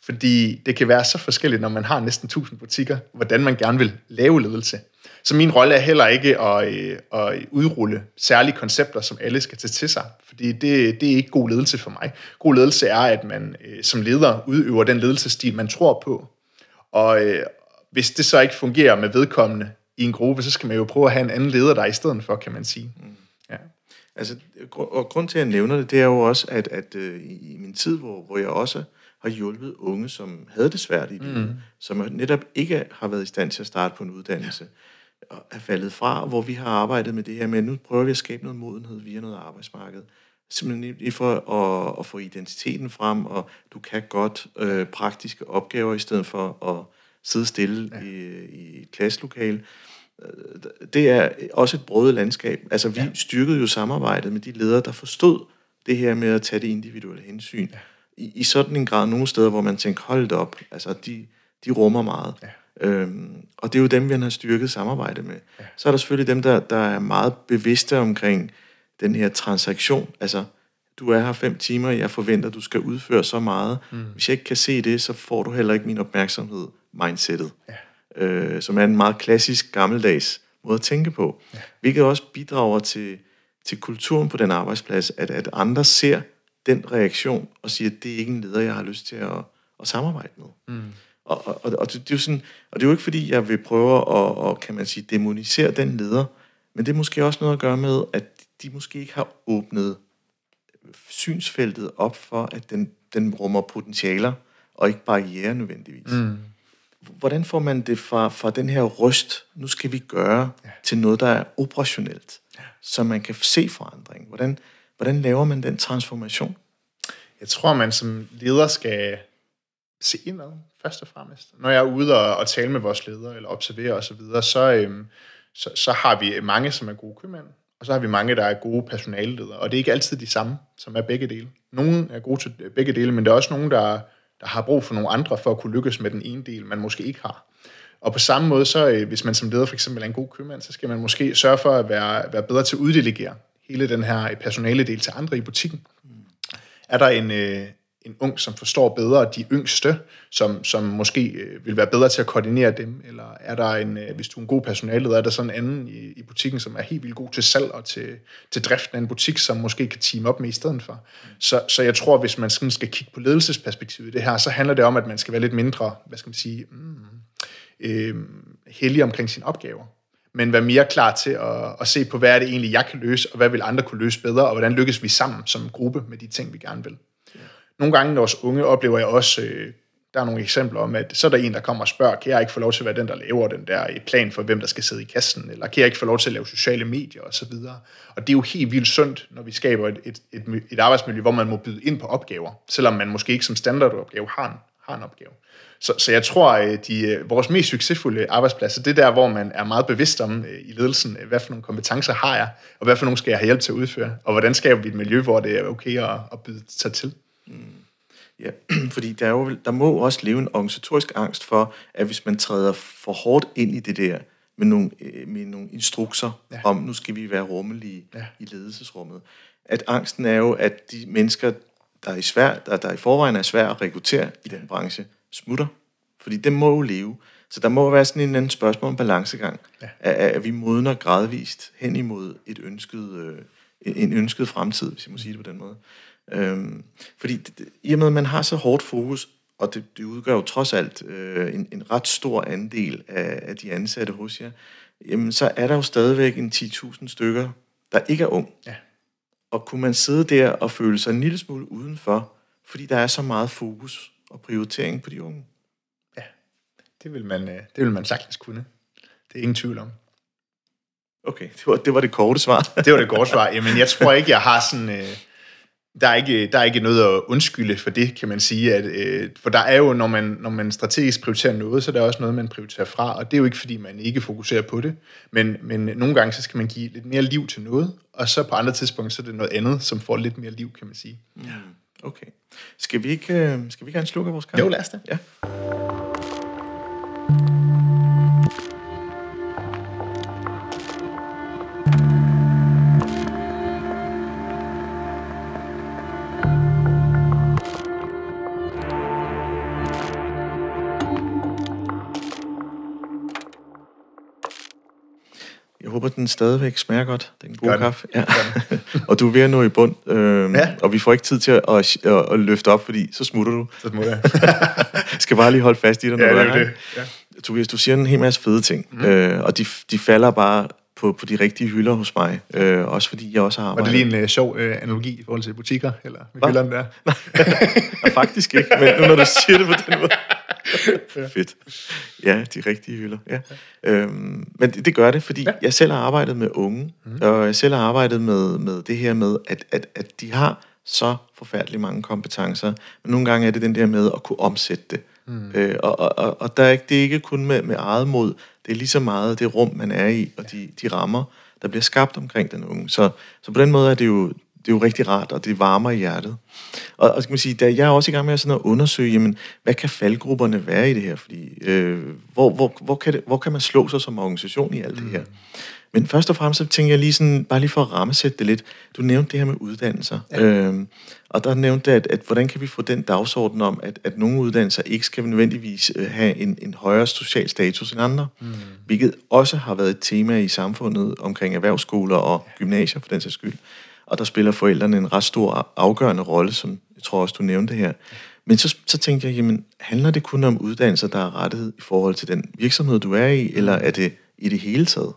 S2: Fordi det kan være så forskelligt, når man har næsten 1000 butikker, hvordan man gerne vil lave ledelse. Så min rolle er heller ikke at, øh, at udrulle særlige koncepter, som alle skal tage til sig, fordi det, det er ikke god ledelse for mig. God ledelse er, at man øh, som leder udøver den ledelsesstil, man tror på. Og øh, hvis det så ikke fungerer med vedkommende, i en gruppe, så skal man jo prøve at have en anden leder der i stedet for, kan man sige. Mm. Ja.
S1: Altså, og grund til, at jeg nævner det, det er jo også, at, at i min tid, hvor, hvor jeg også har hjulpet unge, som havde det svært i livet, mm. som netop ikke har været i stand til at starte på en uddannelse, ja. Er faldet fra, hvor vi har arbejdet med det her med, nu prøver vi at skabe noget modenhed via noget arbejdsmarked. Simpelthen for at, at få identiteten frem, og du kan godt øh, praktiske opgaver, i stedet for at sidde stille ja. i, i et klasselokale. Øh, det er også et brødet landskab. Altså, vi ja. styrkede jo samarbejdet med de ledere, der forstod det her med at tage det individuelle hensyn. Ja. I, I sådan en grad nogle steder, hvor man tænker, hold op, altså, de, de rummer meget. Ja. Øhm, og det er jo dem, vi har styrket samarbejde med. Ja. Så er der selvfølgelig dem, der, der er meget bevidste omkring den her transaktion. Altså, du er her fem timer, jeg forventer, du skal udføre så meget. Mm. Hvis jeg ikke kan se det, så får du heller ikke min opmærksomhed, mindsetet. Ja øh, som er en meget klassisk gammeldags måde at tænke på. Ja. Hvilket også bidrager til, til kulturen på den arbejdsplads, at, at andre ser den reaktion og siger, at det er ikke en leder, jeg har lyst til at, at samarbejde med. Mm. Og, og, og, og, det, det er jo sådan, og det er jo ikke fordi, jeg vil prøve at, og, kan man sige, demonisere den leder, men det er måske også noget at gøre med, at de måske ikke har åbnet synsfeltet op for, at den, den rummer potentialer, og ikke barriere nødvendigvis. Mm hvordan får man det fra, fra den her ryst, nu skal vi gøre, ja. til noget, der er operationelt, ja. så man kan se forandring? Hvordan, hvordan laver man den transformation?
S2: Jeg tror, man som leder skal se indad, først og fremmest. Når jeg er ude og, og tale med vores ledere, eller observere osv., så, så, øhm, så, så har vi mange, som er gode købmænd, og så har vi mange, der er gode personaleledere. Og det er ikke altid de samme, som er begge dele. Nogle er gode til begge dele, men der er også nogen, der der har brug for nogle andre for at kunne lykkes med den ene del, man måske ikke har. Og på samme måde, så øh, hvis man som leder for eksempel er en god købmand, så skal man måske sørge for at være, være bedre til at uddelegere hele den her personale del til andre i butikken. Er der en, øh, en ung, som forstår bedre de yngste, som, som måske øh, vil være bedre til at koordinere dem, eller er der en, øh, hvis du er en god personaleleder, er der sådan en anden i, i butikken, som er helt vildt god til salg og til, til driften af en butik, som måske kan team op med i stedet for. Så, så jeg tror, hvis man sådan skal kigge på ledelsesperspektivet i det her, så handler det om, at man skal være lidt mindre, hvad skal man sige, mm, øh, heldig omkring sine opgaver men være mere klar til at, at se på, hvad er det egentlig, jeg kan løse, og hvad vil andre kunne løse bedre, og hvordan lykkes vi sammen som gruppe med de ting, vi gerne vil. Nogle gange, når unge, oplever jeg også, øh, der er nogle eksempler om, at så er der en, der kommer og spørger, kan jeg ikke få lov til at være den, der laver den der øh, plan for, hvem der skal sidde i kassen, eller kan jeg ikke få lov til at lave sociale medier osv. Og det er jo helt vildt sundt, når vi skaber et, et, et, et arbejdsmiljø, hvor man må byde ind på opgaver, selvom man måske ikke som standardopgave har en, har en opgave. Så, så jeg tror, at de, øh, vores mest succesfulde arbejdspladser, det er der, hvor man er meget bevidst om i ledelsen, hvad for nogle kompetencer har jeg, og hvad for nogle skal jeg have hjælp til at udføre, og hvordan skaber vi et miljø, hvor det er okay at, at byde sig til. Mm.
S1: Ja, fordi der, er jo, der må også leve en organisatorisk angst for, at hvis man træder for hårdt ind i det der, med nogle, øh, med nogle instrukser ja. om, nu skal vi være rummelige ja. i ledelsesrummet, at angsten er jo, at de mennesker, der er i, svær, der, der i forvejen er svært at rekruttere i den branche, smutter. Fordi det må jo leve. Så der må være sådan en anden spørgsmål om balancegang. Ja. At, at vi modner gradvist hen imod et ønsket, øh, en ønsket fremtid, hvis jeg må sige det på den måde. Øhm, fordi det, i og med, at man har så hårdt fokus, og det, det udgør jo trods alt øh, en, en ret stor andel af, af de ansatte hos jer, jamen så er der jo stadigvæk en 10.000 stykker, der ikke er ung. Ja. Og kunne man sidde der og føle sig en lille smule udenfor, fordi der er så meget fokus og prioritering på de unge?
S2: Ja, det vil man, øh, det vil man sagtens kunne. Det er ingen tvivl om.
S1: Okay, det var det, var det korte svar.
S2: det var det korte svar. Jamen, jeg tror ikke, jeg har sådan... Øh, der er, ikke, der er ikke noget at undskylde for det, kan man sige. At, øh, for der er jo, når man, når man strategisk prioriterer noget, så er der også noget, man prioriterer fra, og det er jo ikke, fordi man ikke fokuserer på det, men, men nogle gange, så skal man give lidt mere liv til noget, og så på andre tidspunkter, så er det noget andet, som får lidt mere liv, kan man sige. Mm.
S1: Okay. Skal vi ikke, øh, skal vi ikke have en sluk af vores kaffe?
S2: Jo, lad os det.
S1: Ja. Håber, den stadigvæk smager godt, den gode kaffe. Ja. og du er ved at nå i bund, øh, ja. og vi får ikke tid til at, at, at, at løfte op, fordi så smutter du.
S2: Så smutter jeg.
S1: skal bare lige holde fast i dig, når
S2: ja,
S1: du
S2: er det. Ja.
S1: Tobias, du siger en hel masse fede ting, mm. øh, og de, de falder bare på, på de rigtige hylder hos mig. Øh, også fordi jeg også har arbejdet...
S2: Var det lige en uh, sjov uh, analogi i forhold til butikker, eller med hylderne der?
S1: Nej, faktisk ikke, men nu når du siger det på den måde. Fedt. Ja, de rigtige hylder. Ja. Øhm, men det, det gør det, fordi ja. jeg selv har arbejdet med unge, mm. og jeg selv har arbejdet med, med det her med, at, at, at de har så forfærdeligt mange kompetencer, men nogle gange er det den der med at kunne omsætte det. Mm. Øh, og og, og der er ikke, det er ikke kun med, med eget mod, det er lige så meget det rum, man er i, og de, de rammer, der bliver skabt omkring den unge. Så, så på den måde er det jo, det er jo rigtig rart, og det varmer i hjertet. Og, og skal man sige, da jeg er også i gang med sådan at undersøge, jamen, hvad kan faldgrupperne være i det her? Fordi, øh, hvor, hvor, hvor, kan det, hvor kan man slå sig som organisation i alt det her? Mm. Men først og fremmest så tænker jeg lige sådan, bare lige for at rammesætte det lidt. Du nævnte det her med uddannelser. Ja. Øhm, og der nævnte at, at hvordan kan vi få den dagsorden om, at, at nogle uddannelser ikke skal nødvendigvis øh, have en, en højere social status end andre. Mm. Hvilket også har været et tema i samfundet omkring erhvervsskoler og gymnasier for den sags skyld. Og der spiller forældrene en ret stor afgørende rolle, som jeg tror også, du nævnte her. Men så, så tænkte jeg, jamen, handler det kun om uddannelser, der er rettighed i forhold til den virksomhed, du er i, eller er det i det hele taget?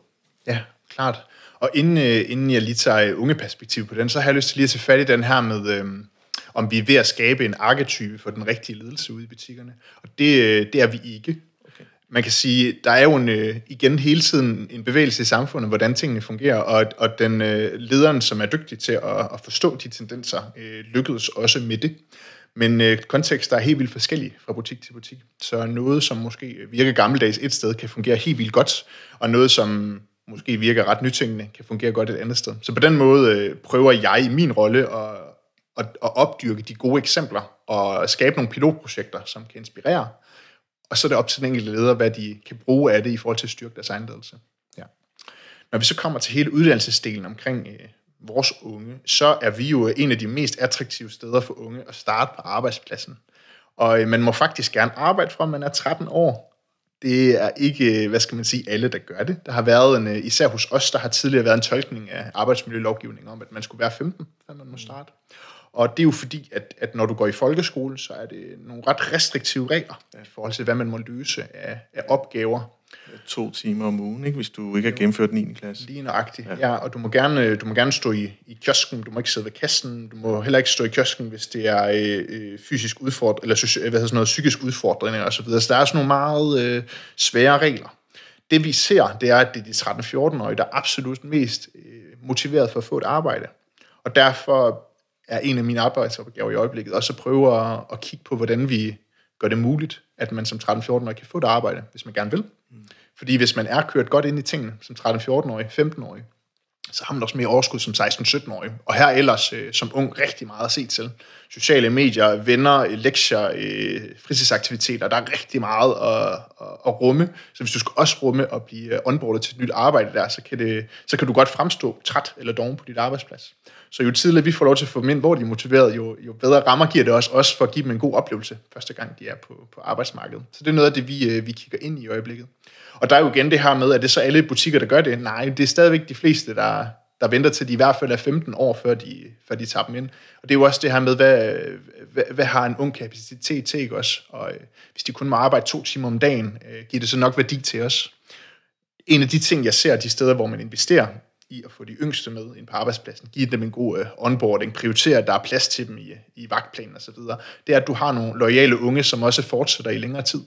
S2: Ja, klart. Og inden, øh, inden jeg lige tager øh, unge perspektiv på den, så har jeg lyst til lige at tage fat i den her med, øh, om vi er ved at skabe en arketype for den rigtige ledelse ude i butikkerne. Og det, øh, det er vi ikke. Man kan sige, der er jo en, øh, igen hele tiden en bevægelse i samfundet, hvordan tingene fungerer, og, og den øh, lederen, som er dygtig til at, at forstå de tendenser, øh, lykkedes også med det. Men øh, kontekster er helt vildt forskellige fra butik til butik. Så noget, som måske virker gammeldags et sted, kan fungere helt vildt godt, og noget, som måske virker ret nytænkende, kan fungere godt et andet sted. Så på den måde øh, prøver jeg i min rolle at, at, at opdyrke de gode eksempler og skabe nogle pilotprojekter, som kan inspirere. Og så er det op til den enkelte leder, hvad de kan bruge af det i forhold til at styrke deres egen ledelse. Ja. Når vi så kommer til hele uddannelsesdelen omkring øh, vores unge, så er vi jo en af de mest attraktive steder for unge at starte på arbejdspladsen. Og øh, man må faktisk gerne arbejde fra, man er 13 år, det er ikke, hvad skal man sige, alle, der gør det. Der har været en, øh, især hos os, der har tidligere været en tolkning af arbejdsmiljølovgivningen om, at man skulle være 15, før man må starte. Og det er jo fordi, at, at når du går i folkeskole, så er det nogle ret restriktive regler i forhold til, hvad man må løse af, af opgaver
S1: to timer om ugen, ikke, hvis du ikke har gennemført 9. klasse.
S2: Lige nøjagtigt, ja. ja. Og du må, gerne, du må gerne stå i, i kiosken, du må ikke sidde ved kassen, du må heller ikke stå i kiosken, hvis det er øh, øh fysisk udfordring, eller hvad hedder sådan noget, psykisk udfordring og så videre. Så der er sådan nogle meget øh, svære regler. Det vi ser, det er, at det er de 13-14-årige, der er absolut mest øh, motiveret for at få et arbejde. Og derfor er en af mine arbejdsopgaver i øjeblikket også at prøve at, at kigge på, hvordan vi gør det muligt, at man som 13-14-årig kan få et arbejde, hvis man gerne vil. Mm. Fordi hvis man er kørt godt ind i tingene, som 13-14-årig, 15-årig, så har man også mere overskud som 16-17-årig. Og her ellers øh, som ung rigtig meget at se til. Sociale medier, venner, lektier, øh, fritidsaktiviteter, der er rigtig meget at, at, at rumme. Så hvis du skal også rumme og blive øh, onboardet til et nyt arbejde der, så kan, det, så kan du godt fremstå træt eller doven på dit arbejdsplads. Så jo tidligere vi får lov til at få dem ind, hvor de er motiveret, jo, jo bedre rammer giver det også, også for at give dem en god oplevelse første gang, de er på, på arbejdsmarkedet. Så det er noget af det, vi, øh, vi kigger ind i i øjeblikket. Og der er jo igen det her med, at det er så alle butikker, der gør det. Nej, det er stadigvæk de fleste, der, der venter til de i hvert fald er 15 år, før de, før de tager dem ind. Og det er jo også det her med, hvad, hvad, hvad har en ung kapacitet til, ikke også? Og øh, hvis de kun må arbejde to timer om dagen, øh, giver det så nok værdi til os. En af de ting, jeg ser de steder, hvor man investerer i at få de yngste med ind på arbejdspladsen, give dem en god øh, onboarding, prioritere, at der er plads til dem i, i vagtplanen osv., det er, at du har nogle loyale unge, som også fortsætter i længere tid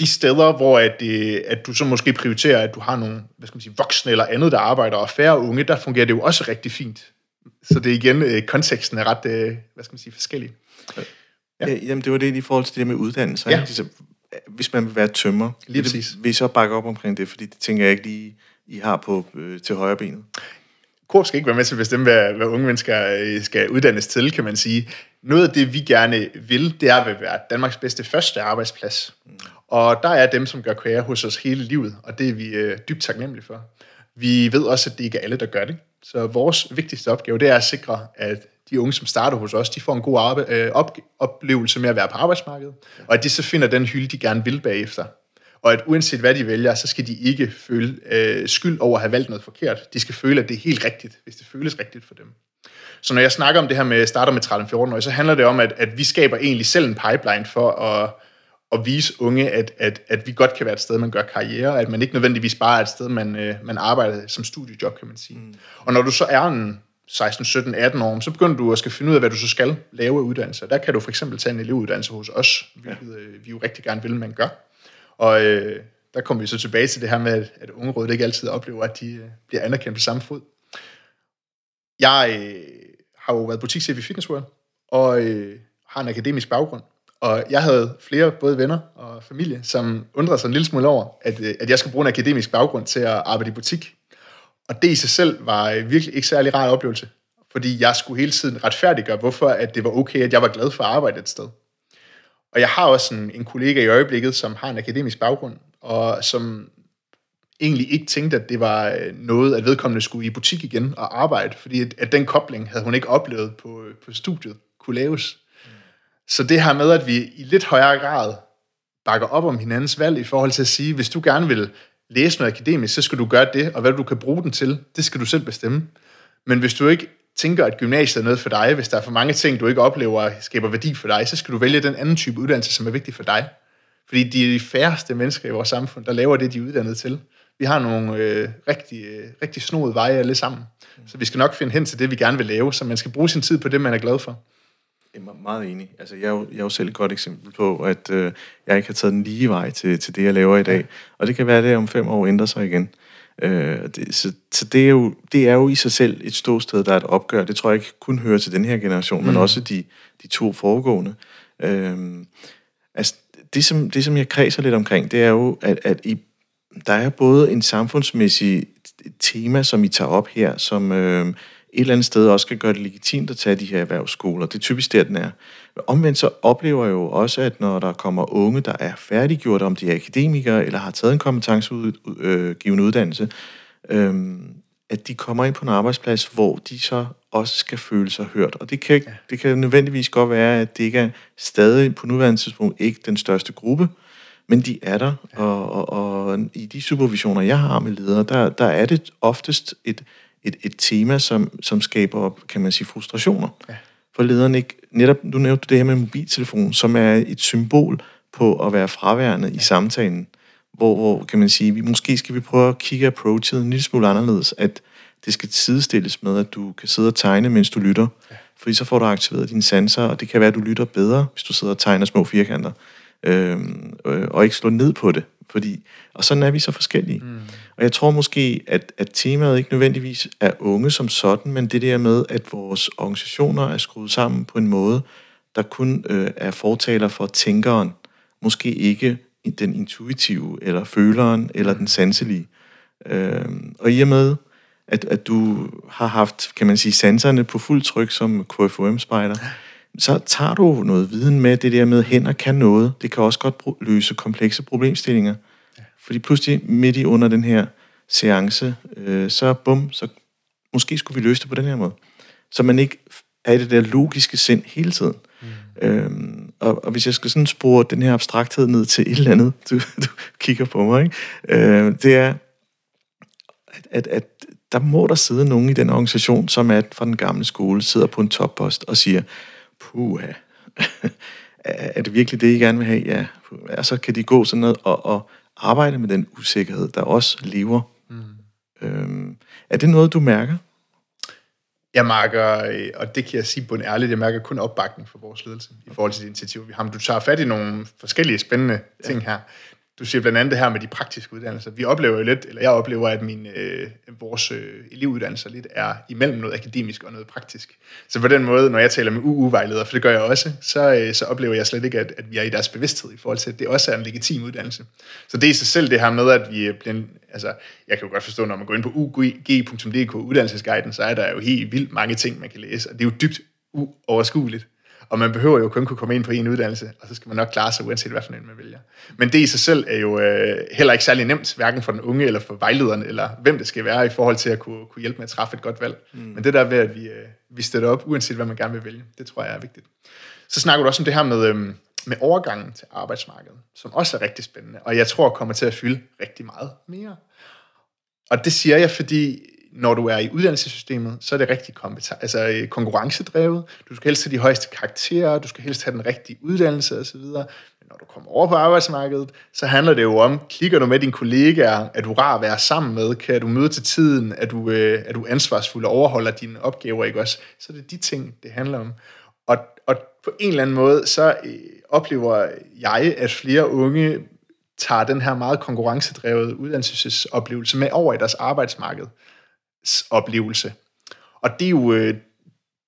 S2: de steder, hvor at, øh, at du så måske prioriterer, at du har nogle hvad skal man sige, voksne eller andet, der arbejder, og færre unge, der fungerer det jo også rigtig fint. Så det er igen, øh, konteksten er ret, øh, hvad skal man sige, forskellig.
S1: Ja. Ja, jamen, det var det i forhold til det med uddannelse. Ja. Ikke? Hvis man vil være tømmer, lige præcis. vil I så bakke op omkring det? Fordi det tænker jeg ikke lige, I har på øh, til højre benet.
S2: Coop skal ikke være med til at bestemme, hvad, hvad unge mennesker skal uddannes til, kan man sige. Noget af det, vi gerne vil, det er at være Danmarks bedste første arbejdsplads. Mm. Og der er dem, som gør karriere hos os hele livet, og det er vi øh, dybt taknemmelige for. Vi ved også, at det ikke er alle, der gør det. Så vores vigtigste opgave, det er at sikre, at de unge, som starter hos os, de får en god arbe- øh, op- oplevelse med at være på arbejdsmarkedet, og at de så finder den hylde, de gerne vil bagefter. Og at uanset hvad de vælger, så skal de ikke føle øh, skyld over at have valgt noget forkert. De skal føle, at det er helt rigtigt, hvis det føles rigtigt for dem. Så når jeg snakker om det her med starter med 13-14 år, så handler det om, at, at vi skaber egentlig selv en pipeline for at at vise unge, at, at, at vi godt kan være et sted, man gør karriere, at man ikke nødvendigvis bare er et sted, man, øh, man arbejder som studiejob, kan man sige. Mm. Og når du så er en 16, 17, 18 år, så begynder du at skal finde ud af, hvad du så skal lave af uddannelse. Der kan du for eksempel tage en elevuddannelse hos os, hvilket øh, vi jo rigtig gerne vil, man gør. Og øh, der kommer vi så tilbage til det her med, at, at ungerådet ikke altid oplever, at de øh, bliver anerkendt på samme fod. Jeg øh, har jo været butikschef i Fitness World, og øh, har en akademisk baggrund. Og jeg havde flere, både venner og familie, som undrede sig en lille smule over, at, øh, at jeg skulle bruge en akademisk baggrund til at arbejde i butik. Og det i sig selv var øh, virkelig ikke særlig rar oplevelse, fordi jeg skulle hele tiden retfærdiggøre, hvorfor at det var okay, at jeg var glad for at arbejde et sted. Og jeg har også en, en kollega i øjeblikket, som har en akademisk baggrund, og som egentlig ikke tænkte, at det var øh, noget, at vedkommende skulle i butik igen og arbejde, fordi at, at den kobling havde hun ikke oplevet på, på studiet kunne laves. Mm. Så det her med, at vi i lidt højere grad bakker op om hinandens valg i forhold til at sige, hvis du gerne vil læse noget akademisk, så skal du gøre det, og hvad du kan bruge den til, det skal du selv bestemme. Men hvis du ikke tænker, at gymnasiet er noget for dig, hvis der er for mange ting, du ikke oplever, skaber værdi for dig, så skal du vælge den anden type uddannelse, som er vigtig for dig. Fordi de er de færreste mennesker i vores samfund, der laver det, de er uddannet til. Vi har nogle øh, rigtig, øh, rigtig snoede veje alle sammen. Så vi skal nok finde hen til det, vi gerne vil lave, så man skal bruge sin tid på det, man er glad for.
S1: Jeg er meget enig. Altså, jeg, er jo, jeg er jo selv et godt eksempel på, at øh, jeg ikke har taget den lige vej til, til det, jeg laver i dag. Og det kan være, at det om fem år ændrer sig igen. Øh, det, så så det, er jo, det er jo i sig selv et ståsted, der er et opgør. Det tror jeg ikke kun hører til den her generation, mm. men også de, de to foregående. Øh, altså, det som, det, som jeg kredser lidt omkring, det er jo, at, at I, der er både en samfundsmæssig tema, som I tager op her, som øh, et eller andet sted også skal gøre det legitimt at tage de her erhvervsskoler. Det er typisk der, den er. Omvendt så oplever jeg jo også, at når der kommer unge, der er færdiggjort, om de er akademikere eller har taget en kompetencegivende uddannelse, øh, at de kommer ind på en arbejdsplads, hvor de så også skal føle sig hørt. Og det kan, det kan nødvendigvis godt være, at det ikke er stadig på nuværende tidspunkt ikke den største gruppe, men de er der, og, og, og i de supervisioner, jeg har med ledere, der, der er det oftest et, et, et tema, som, som skaber, kan man sige, frustrationer. Ja. For lederen ikke, netop, du nævnte det her med mobiltelefon, som er et symbol på at være fraværende ja. i samtalen, hvor, hvor, kan man sige, vi, måske skal vi prøve at kigge approachet en lille smule anderledes, at det skal sidestilles med, at du kan sidde og tegne, mens du lytter. Ja. Fordi så får du aktiveret dine sanser, og det kan være, at du lytter bedre, hvis du sidder og tegner små firkanter øh, og ikke slå ned på det. Fordi, og sådan er vi så forskellige. Mm. Og jeg tror måske, at, at temaet ikke nødvendigvis er unge som sådan, men det der med, at vores organisationer er skruet sammen på en måde, der kun øh, er fortaler for tænkeren, måske ikke den intuitive, eller føleren, eller den sanselige. Øh, og i og med, at, at du har haft, kan man sige, sanserne på fuld tryk som KFUM-spejder, så tager du noget viden med, det der med, hænder kan noget. Det kan også godt løse komplekse problemstillinger. Ja. Fordi pludselig midt i under den her seance, øh, så bum, så måske skulle vi løse det på den her måde. Så man ikke er i det der logiske sind hele tiden. Mm. Øhm, og, og hvis jeg skal sådan spore den her abstrakthed ned til et eller andet, du, du kigger på mig, ikke? Øh, det er, at, at, at der må der sidde nogen i den organisation, som er fra den gamle skole, sidder på en toppost og siger, puha, er det virkelig det, I gerne vil have? Ja. Og så kan de gå sådan noget og, og arbejde med den usikkerhed, der også lever. Mm. Øhm, er det noget, du mærker?
S2: Jeg mærker, øh, og det kan jeg sige på en ærlig, jeg mærker kun opbakning for vores ledelse i forhold til det initiativ, vi har. Men du tager fat i nogle forskellige spændende ting her. Du siger blandt andet det her med de praktiske uddannelser. Vi oplever jo lidt, eller jeg oplever, at min, øh, vores øh, elevuddannelser lidt er imellem noget akademisk og noget praktisk. Så på den måde, når jeg taler med UU-vejledere, for det gør jeg også, så, øh, så oplever jeg slet ikke, at, at vi er i deres bevidsthed i forhold til, at det også er en legitim uddannelse. Så det er i sig selv det her med, at vi bliver, altså, jeg kan jo godt forstå, når man går ind på ug.dk uddannelsesguiden, så er der jo helt vildt mange ting, man kan læse, og det er jo dybt uoverskueligt. Og man behøver jo kun kunne komme ind på en uddannelse, og så skal man nok klare sig, uanset hvad for en man vælger. Men det i sig selv er jo øh, heller ikke særlig nemt, hverken for den unge eller for vejlederen, eller hvem det skal være i forhold til at kunne, kunne hjælpe med at træffe et godt valg. Mm. Men det der ved, at vi, øh, vi støtter op, uanset hvad man gerne vil vælge, det tror jeg er vigtigt. Så snakker du også om det her med, øh, med overgangen til arbejdsmarkedet, som også er rigtig spændende, og jeg tror kommer til at fylde rigtig meget mere. Og det siger jeg, fordi når du er i uddannelsessystemet, så er det rigtig kompeten- altså øh, konkurrencedrevet. Du skal helst have de højeste karakterer, du skal helst have den rigtige uddannelse osv. Men når du kommer over på arbejdsmarkedet, så handler det jo om, klikker du med dine kollegaer, er du rar at være sammen med, kan du møde til tiden, er du, øh, er du ansvarsfuld og overholder dine opgaver, ikke også? Så det er de ting, det handler om. Og, og på en eller anden måde, så øh, oplever jeg, at flere unge tager den her meget konkurrencedrevet uddannelsesoplevelse med over i deres arbejdsmarkedsoplevelse. Og det er jo, øh,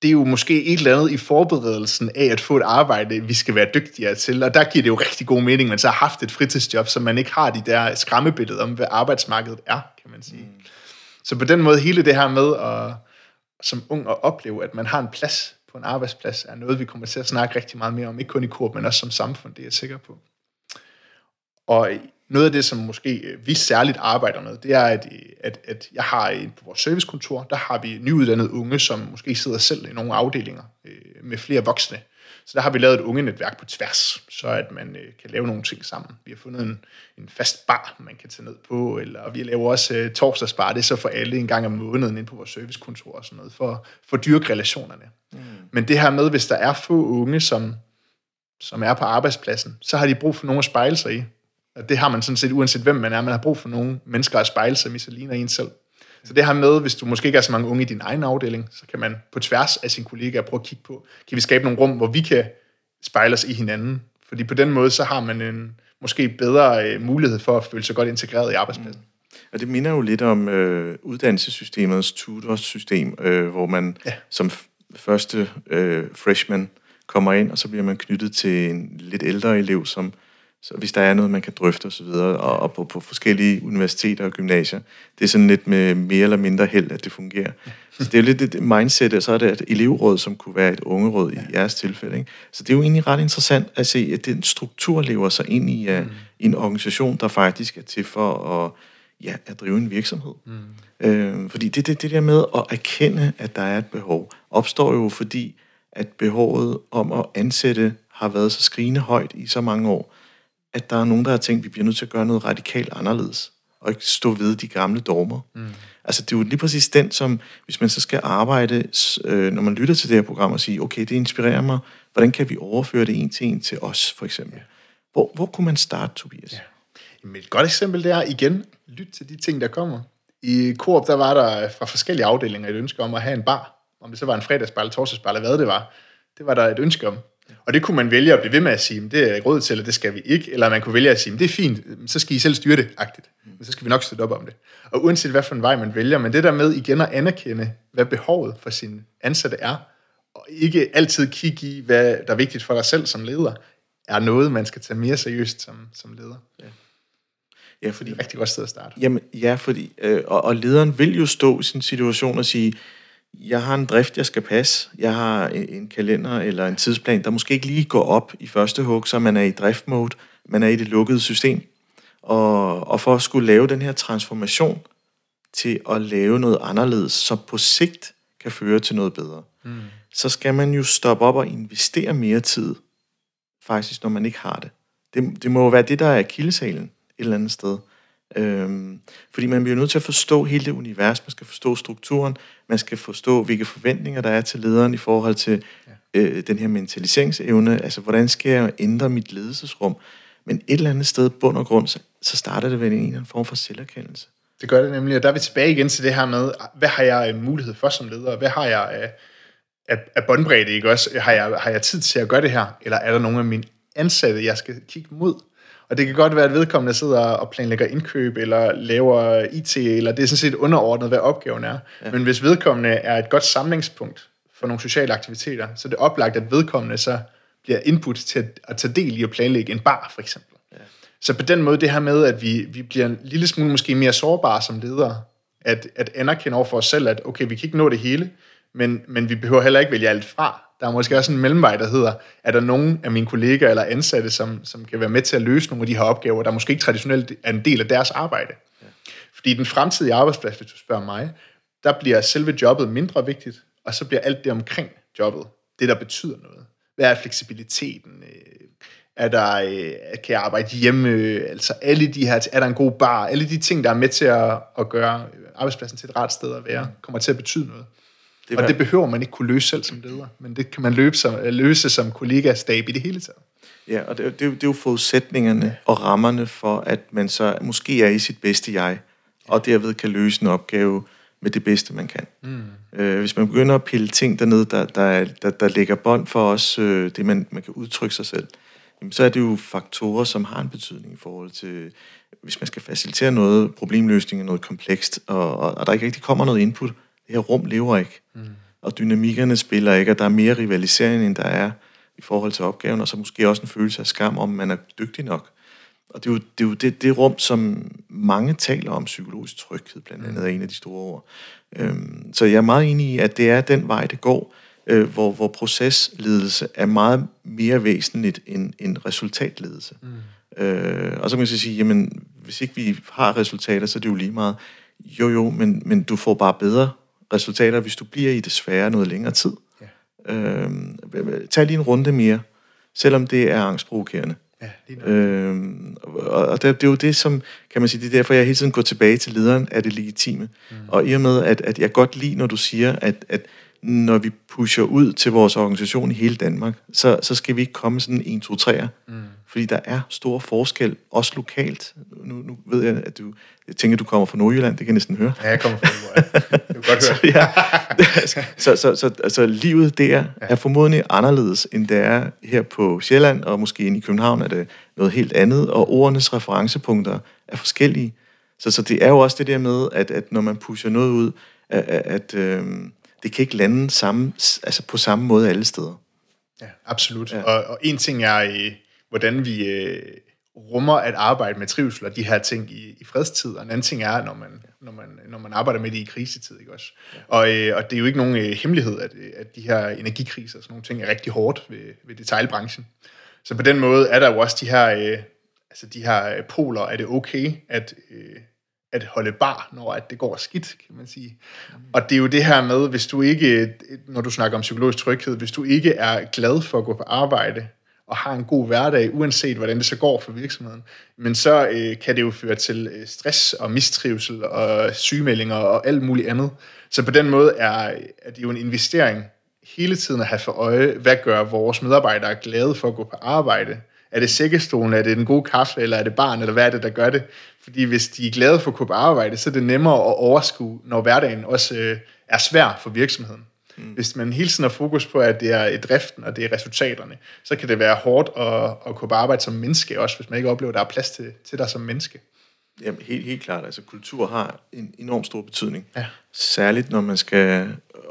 S2: det er jo måske et eller andet i forberedelsen af at få et arbejde, vi skal være dygtigere til. Og der giver det jo rigtig god mening, at man så har haft et fritidsjob, så man ikke har de der skræmmebilleder om, hvad arbejdsmarkedet er, kan man sige. Mm. Så på den måde, hele det her med at, som ung at opleve, at man har en plads på en arbejdsplads, er noget, vi kommer til at snakke rigtig meget mere om, ikke kun i Coop, men også som samfund, det er jeg sikker på. Og noget af det, som måske øh, vi særligt arbejder med, det er, at, at, at jeg har på vores servicekontor, der har vi nyuddannede unge, som måske sidder selv i nogle afdelinger øh, med flere voksne. Så der har vi lavet et unge netværk på tværs, så at man øh, kan lave nogle ting sammen. Vi har fundet en, en fast bar, man kan tage ned på, eller vi laver også øh, torsdagsbar, det er så for alle en gang om måneden ind på vores servicekontor og sådan noget, for, for dyrke relationerne. Mm. Men det her med, hvis der er få unge, som, som er på arbejdspladsen, så har de brug for nogen at spejle sig i. Og det har man sådan set, uanset hvem man er. Man har brug for nogle mennesker at spejle sig i, så ligner en selv. Så det her med, hvis du måske ikke er så mange unge i din egen afdeling, så kan man på tværs af sine kollegaer prøve at kigge på, kan vi skabe nogle rum, hvor vi kan spejle os i hinanden? Fordi på den måde, så har man en måske bedre øh, mulighed for at føle sig godt integreret i arbejdspladsen. Mm.
S1: Og det minder jo lidt om øh, uddannelsessystemets tutorsystem, øh, hvor man ja. som første øh, freshman kommer ind, og så bliver man knyttet til en lidt ældre elev, som så hvis der er noget, man kan drøfte osv., og, og, og på, på forskellige universiteter og gymnasier, det er sådan lidt med mere eller mindre held, at det fungerer. Så det er jo lidt et mindset, og så er det et elevråd, som kunne være et ungeråd i jeres tilfælde. Ikke? Så det er jo egentlig ret interessant at se, at den struktur lever sig ind i, uh, mm. en organisation, der faktisk er til for at, ja, at drive en virksomhed. Mm. Øh, fordi det, det, det der med at erkende, at der er et behov, opstår jo fordi, at behovet om at ansætte har været så skrigende højt i så mange år, at der er nogen, der har tænkt, at vi bliver nødt til at gøre noget radikalt anderledes, og ikke stå ved de gamle dogmer. Mm. Altså, det er jo lige præcis den, som, hvis man så skal arbejde, øh, når man lytter til det her program og sige, okay, det inspirerer mig, hvordan kan vi overføre det en til en til os, for eksempel? Ja. Hvor, hvor kunne man starte, Tobias? Ja.
S2: Jamen, et godt eksempel, det er igen, lyt til de ting, der kommer. I Coop, der var der fra forskellige afdelinger et ønske om at have en bar. Om det så var en fredagsbar eller torsdagsbar, eller hvad det var. Det var der et ønske om. Og det kunne man vælge at blive ved med at sige, det er ikke råd til, eller det skal vi ikke. Eller man kunne vælge at sige, det er fint, så skal I selv styre det, agtigt. Men så skal vi nok støtte op om det. Og uanset hvad for en vej man vælger, men det der med igen at anerkende, hvad behovet for sin ansatte er, og ikke altid kigge i, hvad der er vigtigt for dig selv som leder, er noget, man skal tage mere seriøst som, som leder. Ja. Ja, fordi, det er et rigtig godt sted at starte.
S1: Jamen, ja, fordi, øh, og, og lederen vil jo stå i sin situation og sige, jeg har en drift, jeg skal passe. Jeg har en kalender eller en tidsplan, der måske ikke lige går op i første hug, så man er i driftmode, man er i det lukkede system. Og, og for at skulle lave den her transformation til at lave noget anderledes, som på sigt kan føre til noget bedre, mm. så skal man jo stoppe op og investere mere tid, faktisk, når man ikke har det. Det, det må jo være det, der er kildesalen et eller andet sted. Øhm, fordi man bliver nødt til at forstå hele det univers, man skal forstå strukturen, man skal forstå, hvilke forventninger der er til lederen i forhold til ja. øh, den her mentaliseringsevne, altså hvordan skal jeg ændre mit ledelsesrum, men et eller andet sted, bund og grund, så, så starter det vel en eller anden form for selverkendelse.
S2: Det gør det nemlig, og der er vi tilbage igen til det her med, hvad har jeg mulighed for som leder, hvad har jeg af, af, af båndbredde, ikke også? Har jeg, har jeg tid til at gøre det her, eller er der nogle af mine ansatte, jeg skal kigge mod? Og det kan godt være, at vedkommende sidder og planlægger indkøb, eller laver IT, eller det er sådan set underordnet, hvad opgaven er. Ja. Men hvis vedkommende er et godt samlingspunkt for nogle sociale aktiviteter, så er det oplagt, at vedkommende så bliver input til at, at tage del i at planlægge en bar, for eksempel. Ja. Så på den måde, det her med, at vi, vi bliver en lille smule måske mere sårbare som ledere, at, at anerkende over for os selv, at okay, vi kan ikke nå det hele, men, men vi behøver heller ikke vælge alt fra. Der er måske også en mellemvej, der hedder, er der nogen af mine kollegaer eller ansatte, som, som kan være med til at løse nogle af de her opgaver, der måske ikke traditionelt er en del af deres arbejde. Ja. Fordi den fremtidige arbejdsplads, hvis du spørger mig, der bliver selve jobbet mindre vigtigt, og så bliver alt det omkring jobbet, det der betyder noget. Hvad er fleksibiliteten? Øh, er der, øh, kan jeg arbejde hjemme? Altså alle de her, er der en god bar? Alle de ting, der er med til at, at gøre arbejdspladsen til et ret sted at være, kommer til at betyde noget. Det og det behøver man ikke kunne løse selv som leder, men det kan man løbe som, løse som kollegastab i det hele taget.
S1: Ja, og det, det, det er jo forudsætningerne ja. og rammerne for, at man så måske er i sit bedste jeg, og derved kan løse en opgave med det bedste, man kan. Mm. Øh, hvis man begynder at pille ting dernede, der, der, der, der lægger bånd for os, øh, det man, man kan udtrykke sig selv, jamen, så er det jo faktorer, som har en betydning i forhold til, hvis man skal facilitere noget, problemløsning er noget komplekst, og, og, og der ikke rigtig kommer noget input. Det her rum lever ikke. Mm. Og dynamikkerne spiller ikke, og der er mere rivalisering, end der er i forhold til opgaven, og så måske også en følelse af skam, om man er dygtig nok. Og det er jo det, er jo det, det rum, som mange taler om, psykologisk tryghed, blandt andet er en af de store ord. Øhm, så jeg er meget enig i, at det er den vej, det går, øh, hvor, hvor procesledelse er meget mere væsentligt end, end resultatledelse. Mm. Øh, og så kan man så sige, jamen, hvis ikke vi har resultater, så er det jo lige meget. Jo, jo, men, men du får bare bedre resultater, hvis du bliver i det svære noget længere tid. Ja. Øh, tag lige en runde mere, selvom det er angstprovokerende. Ja, øhm, og det, det er jo det, som, kan man sige, det er derfor, jeg hele tiden går tilbage til lederen af det legitime. Mm. Og i og med, at, at jeg godt lide, når du siger, at, at når vi pusher ud til vores organisation i hele Danmark, så, så skal vi ikke komme sådan en, to, treer. Mm. Fordi der er stor forskel, også lokalt. Nu, nu ved jeg, at du, jeg tænker, du kommer fra Nordjylland, det kan jeg næsten høre.
S2: Ja, jeg kommer fra Nordjylland. Det er godt høre.
S1: så, ja. så, så, så altså, livet der ja. er formodentlig anderledes, end det er her på Sjælland, og måske inde i København er det noget helt andet, og ordenes referencepunkter er forskellige. Så, så det er jo også det der med, at, at når man pusher noget ud, at, at, at øhm, det kan ikke lande samme, altså på samme måde alle steder.
S2: Ja, absolut. Ja. Og, og en ting er, øh, hvordan vi øh, rummer at arbejde med trivsel og de her ting i, i fredstid, og en anden ting er, når man, når man, når man arbejder med det i krisetid. Ikke også? Ja. Og, øh, og det er jo ikke nogen øh, hemmelighed, at, at de her energikriser og sådan nogle ting er rigtig hårdt ved, ved detailbranchen. Så på den måde er der jo også de her, øh, altså de her poler, er det okay, at øh, at holde bar, når at det går skidt, kan man sige. Mm. Og det er jo det her med, hvis du ikke, når du snakker om psykologisk tryghed, hvis du ikke er glad for at gå på arbejde, og har en god hverdag, uanset hvordan det så går for virksomheden, men så øh, kan det jo føre til øh, stress og mistrivsel og sygemeldinger og alt muligt andet. Så på den måde er, er det jo en investering hele tiden at have for øje, hvad gør vores medarbejdere glade for at gå på arbejde, er det sækkestolen, er det den gode kaffe, eller er det barn, eller hvad er det, der gør det? Fordi hvis de er glade for at kunne arbejde, så er det nemmere at overskue, når hverdagen også øh, er svær for virksomheden. Mm. Hvis man hele tiden har fokus på, at det er driften, og det er resultaterne, så kan det være hårdt at, at kunne arbejde som menneske, også hvis man ikke oplever, at der er plads til, til dig som menneske.
S1: Jamen, helt, helt klart. Altså, kultur har en enorm stor betydning. Ja. Særligt, når man skal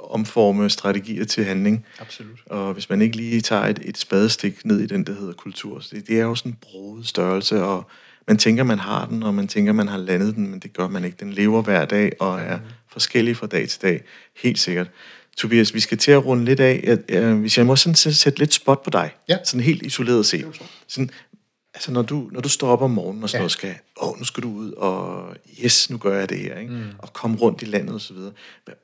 S1: omforme strategier til handling.
S2: Absolut.
S1: Og hvis man ikke lige tager et, et spadestik ned i den, der hedder kultur, så det, det er jo sådan en broet størrelse, og man tænker, man har den, og man tænker, man har landet den, men det gør man ikke. Den lever hver dag, og er forskellig fra dag til dag. Helt sikkert. Tobias, vi skal til at runde lidt af. Jeg, jeg, hvis jeg må sådan sætte lidt spot på dig, ja. sådan helt isoleret set. Sådan, altså når du, når du står op om morgenen og sådan ja. noget, skal, åh, nu skal du ud, og yes, nu gør jeg det her, ikke? Mm. og komme rundt i landet og så videre.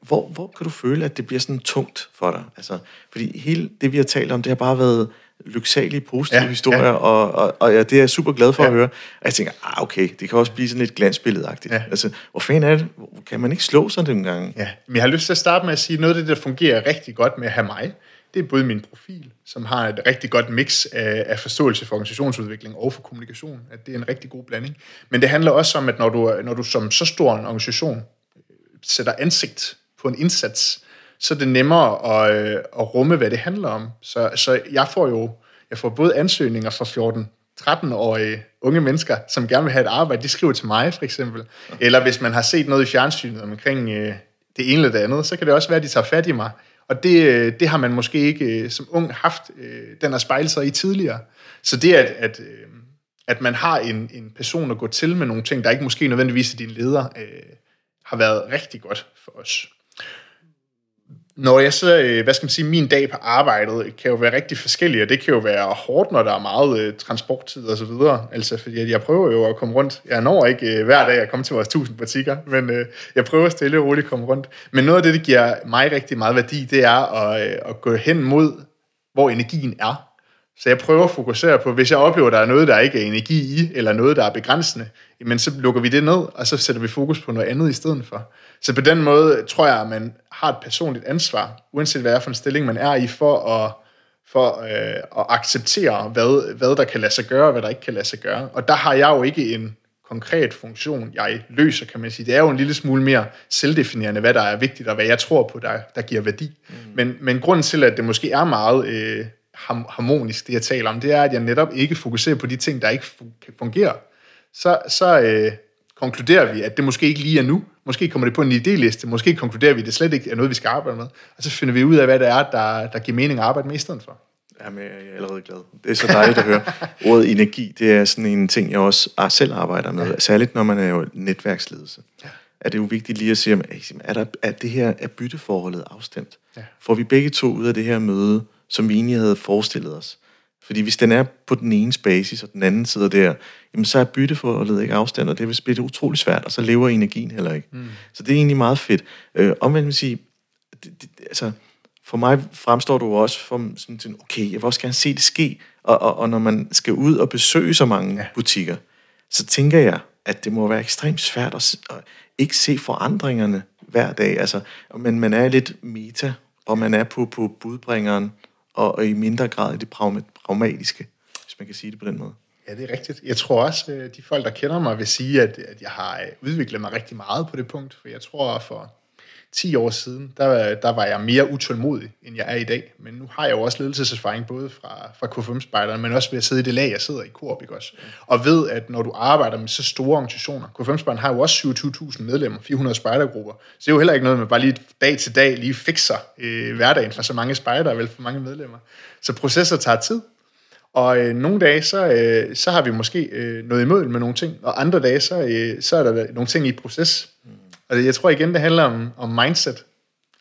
S1: Hvor, hvor kan du føle, at det bliver sådan tungt for dig? Altså, fordi hele det, vi har talt om, det har bare været lyksalige, positive ja, historier, ja. Og, og, og ja, det er jeg super glad for ja. at høre. Og jeg tænker, ah, okay, det kan også blive sådan lidt glansbilledagtigt. Ja. Altså, hvor fanden er det? Kan man ikke slå sig den gang?
S2: Ja, men jeg har lyst til at starte med at sige, noget af det, der fungerer rigtig godt med at have mig, det er både min profil, som har et rigtig godt mix af, af forståelse for organisationsudvikling og for kommunikation. At det er en rigtig god blanding. Men det handler også om, at når du, når du som så stor en organisation øh, sætter ansigt på en indsats, så er det nemmere at, øh, at rumme, hvad det handler om. Så, så jeg får jo jeg får både ansøgninger fra 14 13-årige unge mennesker, som gerne vil have et arbejde, de skriver til mig for eksempel. Eller hvis man har set noget i fjernsynet omkring øh, det ene eller det andet, så kan det også være, at de tager fat i mig. Og det, øh, det har man måske ikke øh, som ung haft, øh, den har spejlet sig i tidligere. Så det, at, at, at man har en, en person at gå til med nogle ting, der ikke måske nødvendigvis er din leder, øh, har været rigtig godt for os når jeg så, øh, hvad skal man sige, min dag på arbejdet kan jo være rigtig forskellig, og det kan jo være hårdt, når der er meget øh, transporttid og så videre. Altså, fordi jeg prøver jo at komme rundt. Jeg når ikke øh, hver dag at komme til vores tusind butikker, men jeg prøver stille og roligt at komme rundt. Men noget af det, der giver mig rigtig meget værdi, det er at, at gå hen mod, hvor energien er. Så jeg prøver at fokusere på, hvis jeg oplever, at der er noget, der ikke er energi i, eller noget, der er begrænsende, men så lukker vi det ned, og så sætter vi fokus på noget andet i stedet for. Så på den måde tror jeg, at man har et personligt ansvar, uanset hvad er for en stilling man er i, for at, for, øh, at acceptere, hvad, hvad der kan lade sig gøre, og hvad der ikke kan lade sig gøre. Og der har jeg jo ikke en konkret funktion, jeg løser, kan man sige. Det er jo en lille smule mere selvdefinerende, hvad der er vigtigt, og hvad jeg tror på, der, der giver værdi. Mm. Men, men grunden til, at det måske er meget øh, harmonisk, det jeg taler om, det er, at jeg netop ikke fokuserer på de ting, der ikke fungerer. Så, så øh, konkluderer vi, at det måske ikke lige er nu. Måske kommer det på en idéliste. Måske konkluderer vi, at det slet ikke er noget, vi skal arbejde med. Og så finder vi ud af, hvad det er, der, der giver mening at arbejde med i stedet for.
S1: Jamen, jeg er allerede glad. Det er så dejligt at høre. Ordet energi, det er sådan en ting, jeg også selv arbejder med. Ja. Særligt når man er jo netværksledelse. Ja. Er det jo vigtigt lige at sige, er, der, er det her er bytteforholdet afstemt? Ja. Får vi begge to ud af det her møde, som vi egentlig havde forestillet os? Fordi hvis den er på den ene basis, og den anden sidder der, jamen så er bytteforholdet ikke afstemt, og det vil blive utrolig svært, og så lever energien heller ikke. Mm. Så det er egentlig meget fedt. Øh, omvendt vil sige, det, det, altså, for mig fremstår du også som sådan, okay, jeg vil også gerne se det ske, og, og, og når man skal ud og besøge så mange ja. butikker, så tænker jeg, at det må være ekstremt svært at, at ikke se forandringerne hver dag. Altså, men man er lidt meta, og man er på, på budbringeren, og, og i mindre grad i det pragmatiske, hvis man kan sige det på den måde.
S2: Ja, det er rigtigt. Jeg tror også, øh, de folk, der kender mig, vil sige, at, at jeg har øh, udviklet mig rigtig meget på det punkt. For jeg tror, for 10 år siden, der, der var jeg mere utålmodig, end jeg er i dag. Men nu har jeg jo også ledelseserfaring, både fra, fra KFM-spejderne, men også ved at sidde i det lag, jeg sidder i Coop, ikke også? Og ved, at når du arbejder med så store organisationer, KFM-spejderne har jo også 27.000 medlemmer, 400 spejdergrupper, så det er jo heller ikke noget, man bare lige dag til dag lige fikser øh, hverdagen for så mange spejdere, vel for mange medlemmer. Så processer tager tid, og øh, nogle dage, så, øh, så har vi måske øh, noget imod med nogle ting, og andre dage, så, øh, så er der nogle ting i proces. Og jeg tror igen, det handler om, om mindset.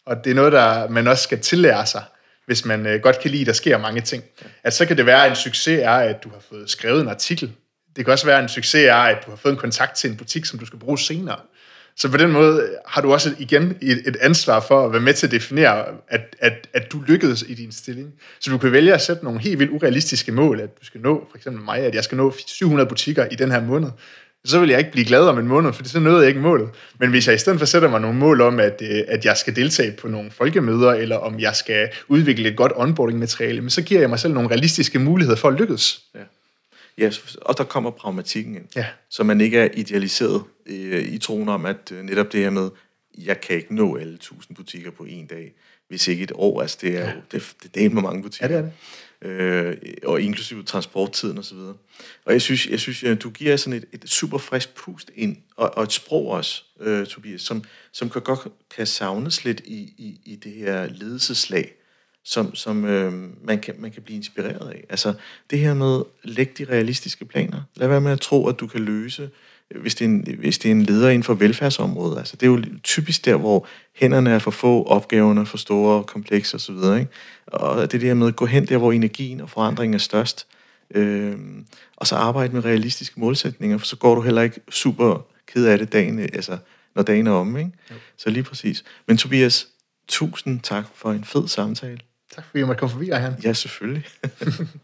S2: Og det er noget, der man også skal tillære sig, hvis man øh, godt kan lide, at der sker mange ting. At så kan det være, at en succes er, at du har fået skrevet en artikel. Det kan også være, at en succes er, at du har fået en kontakt til en butik, som du skal bruge senere. Så på den måde har du også igen et, et ansvar for at være med til at definere, at, at, at du lykkedes i din stilling. Så du kan vælge at sætte nogle helt vildt urealistiske mål, at du skal nå, for eksempel mig, at jeg skal nå 700 butikker i den her måned så vil jeg ikke blive glad om en måned, for så nåede jeg ikke målet. Men hvis jeg i stedet for sætter mig nogle mål om, at, øh, at jeg skal deltage på nogle folkemøder, eller om jeg skal udvikle et godt onboarding-materiale, så giver jeg mig selv nogle realistiske muligheder for at lykkes.
S1: Ja. Ja, og der kommer pragmatikken ind. Ja. Så man ikke er idealiseret i, øh, i troen om, at øh, netop det her med, jeg kan ikke nå alle tusind butikker på en dag, hvis ikke et år. Altså, det er ja. jo det, det er med mange butikker. Ja, det er det øh, og inklusive transporttiden osv. Og, og jeg synes, jeg synes, at du giver sådan et, et super frisk pust ind, og, og et sprog også, øh, Tobias, som, som kan godt kan savnes lidt i, i, i det her ledelseslag, som, som øh, man, kan, man kan blive inspireret af. Altså det her med, læg de realistiske planer. Lad være med at tro, at du kan løse hvis det, er en, hvis det er en leder inden for velfærdsområdet. Altså, det er jo typisk der, hvor hænderne er for få, opgaverne er for store, komplekse osv. Ikke? Og det der med at gå hen der, hvor energien og forandringen er størst. Øh, og så arbejde med realistiske målsætninger, for så går du heller ikke super ked af det, dagen, altså, når dagen er om. Ikke? Jo. Så lige præcis. Men Tobias, tusind tak for en fed samtale.
S2: Tak fordi jeg måtte komme forbi, Arhan.
S1: Ja, selvfølgelig.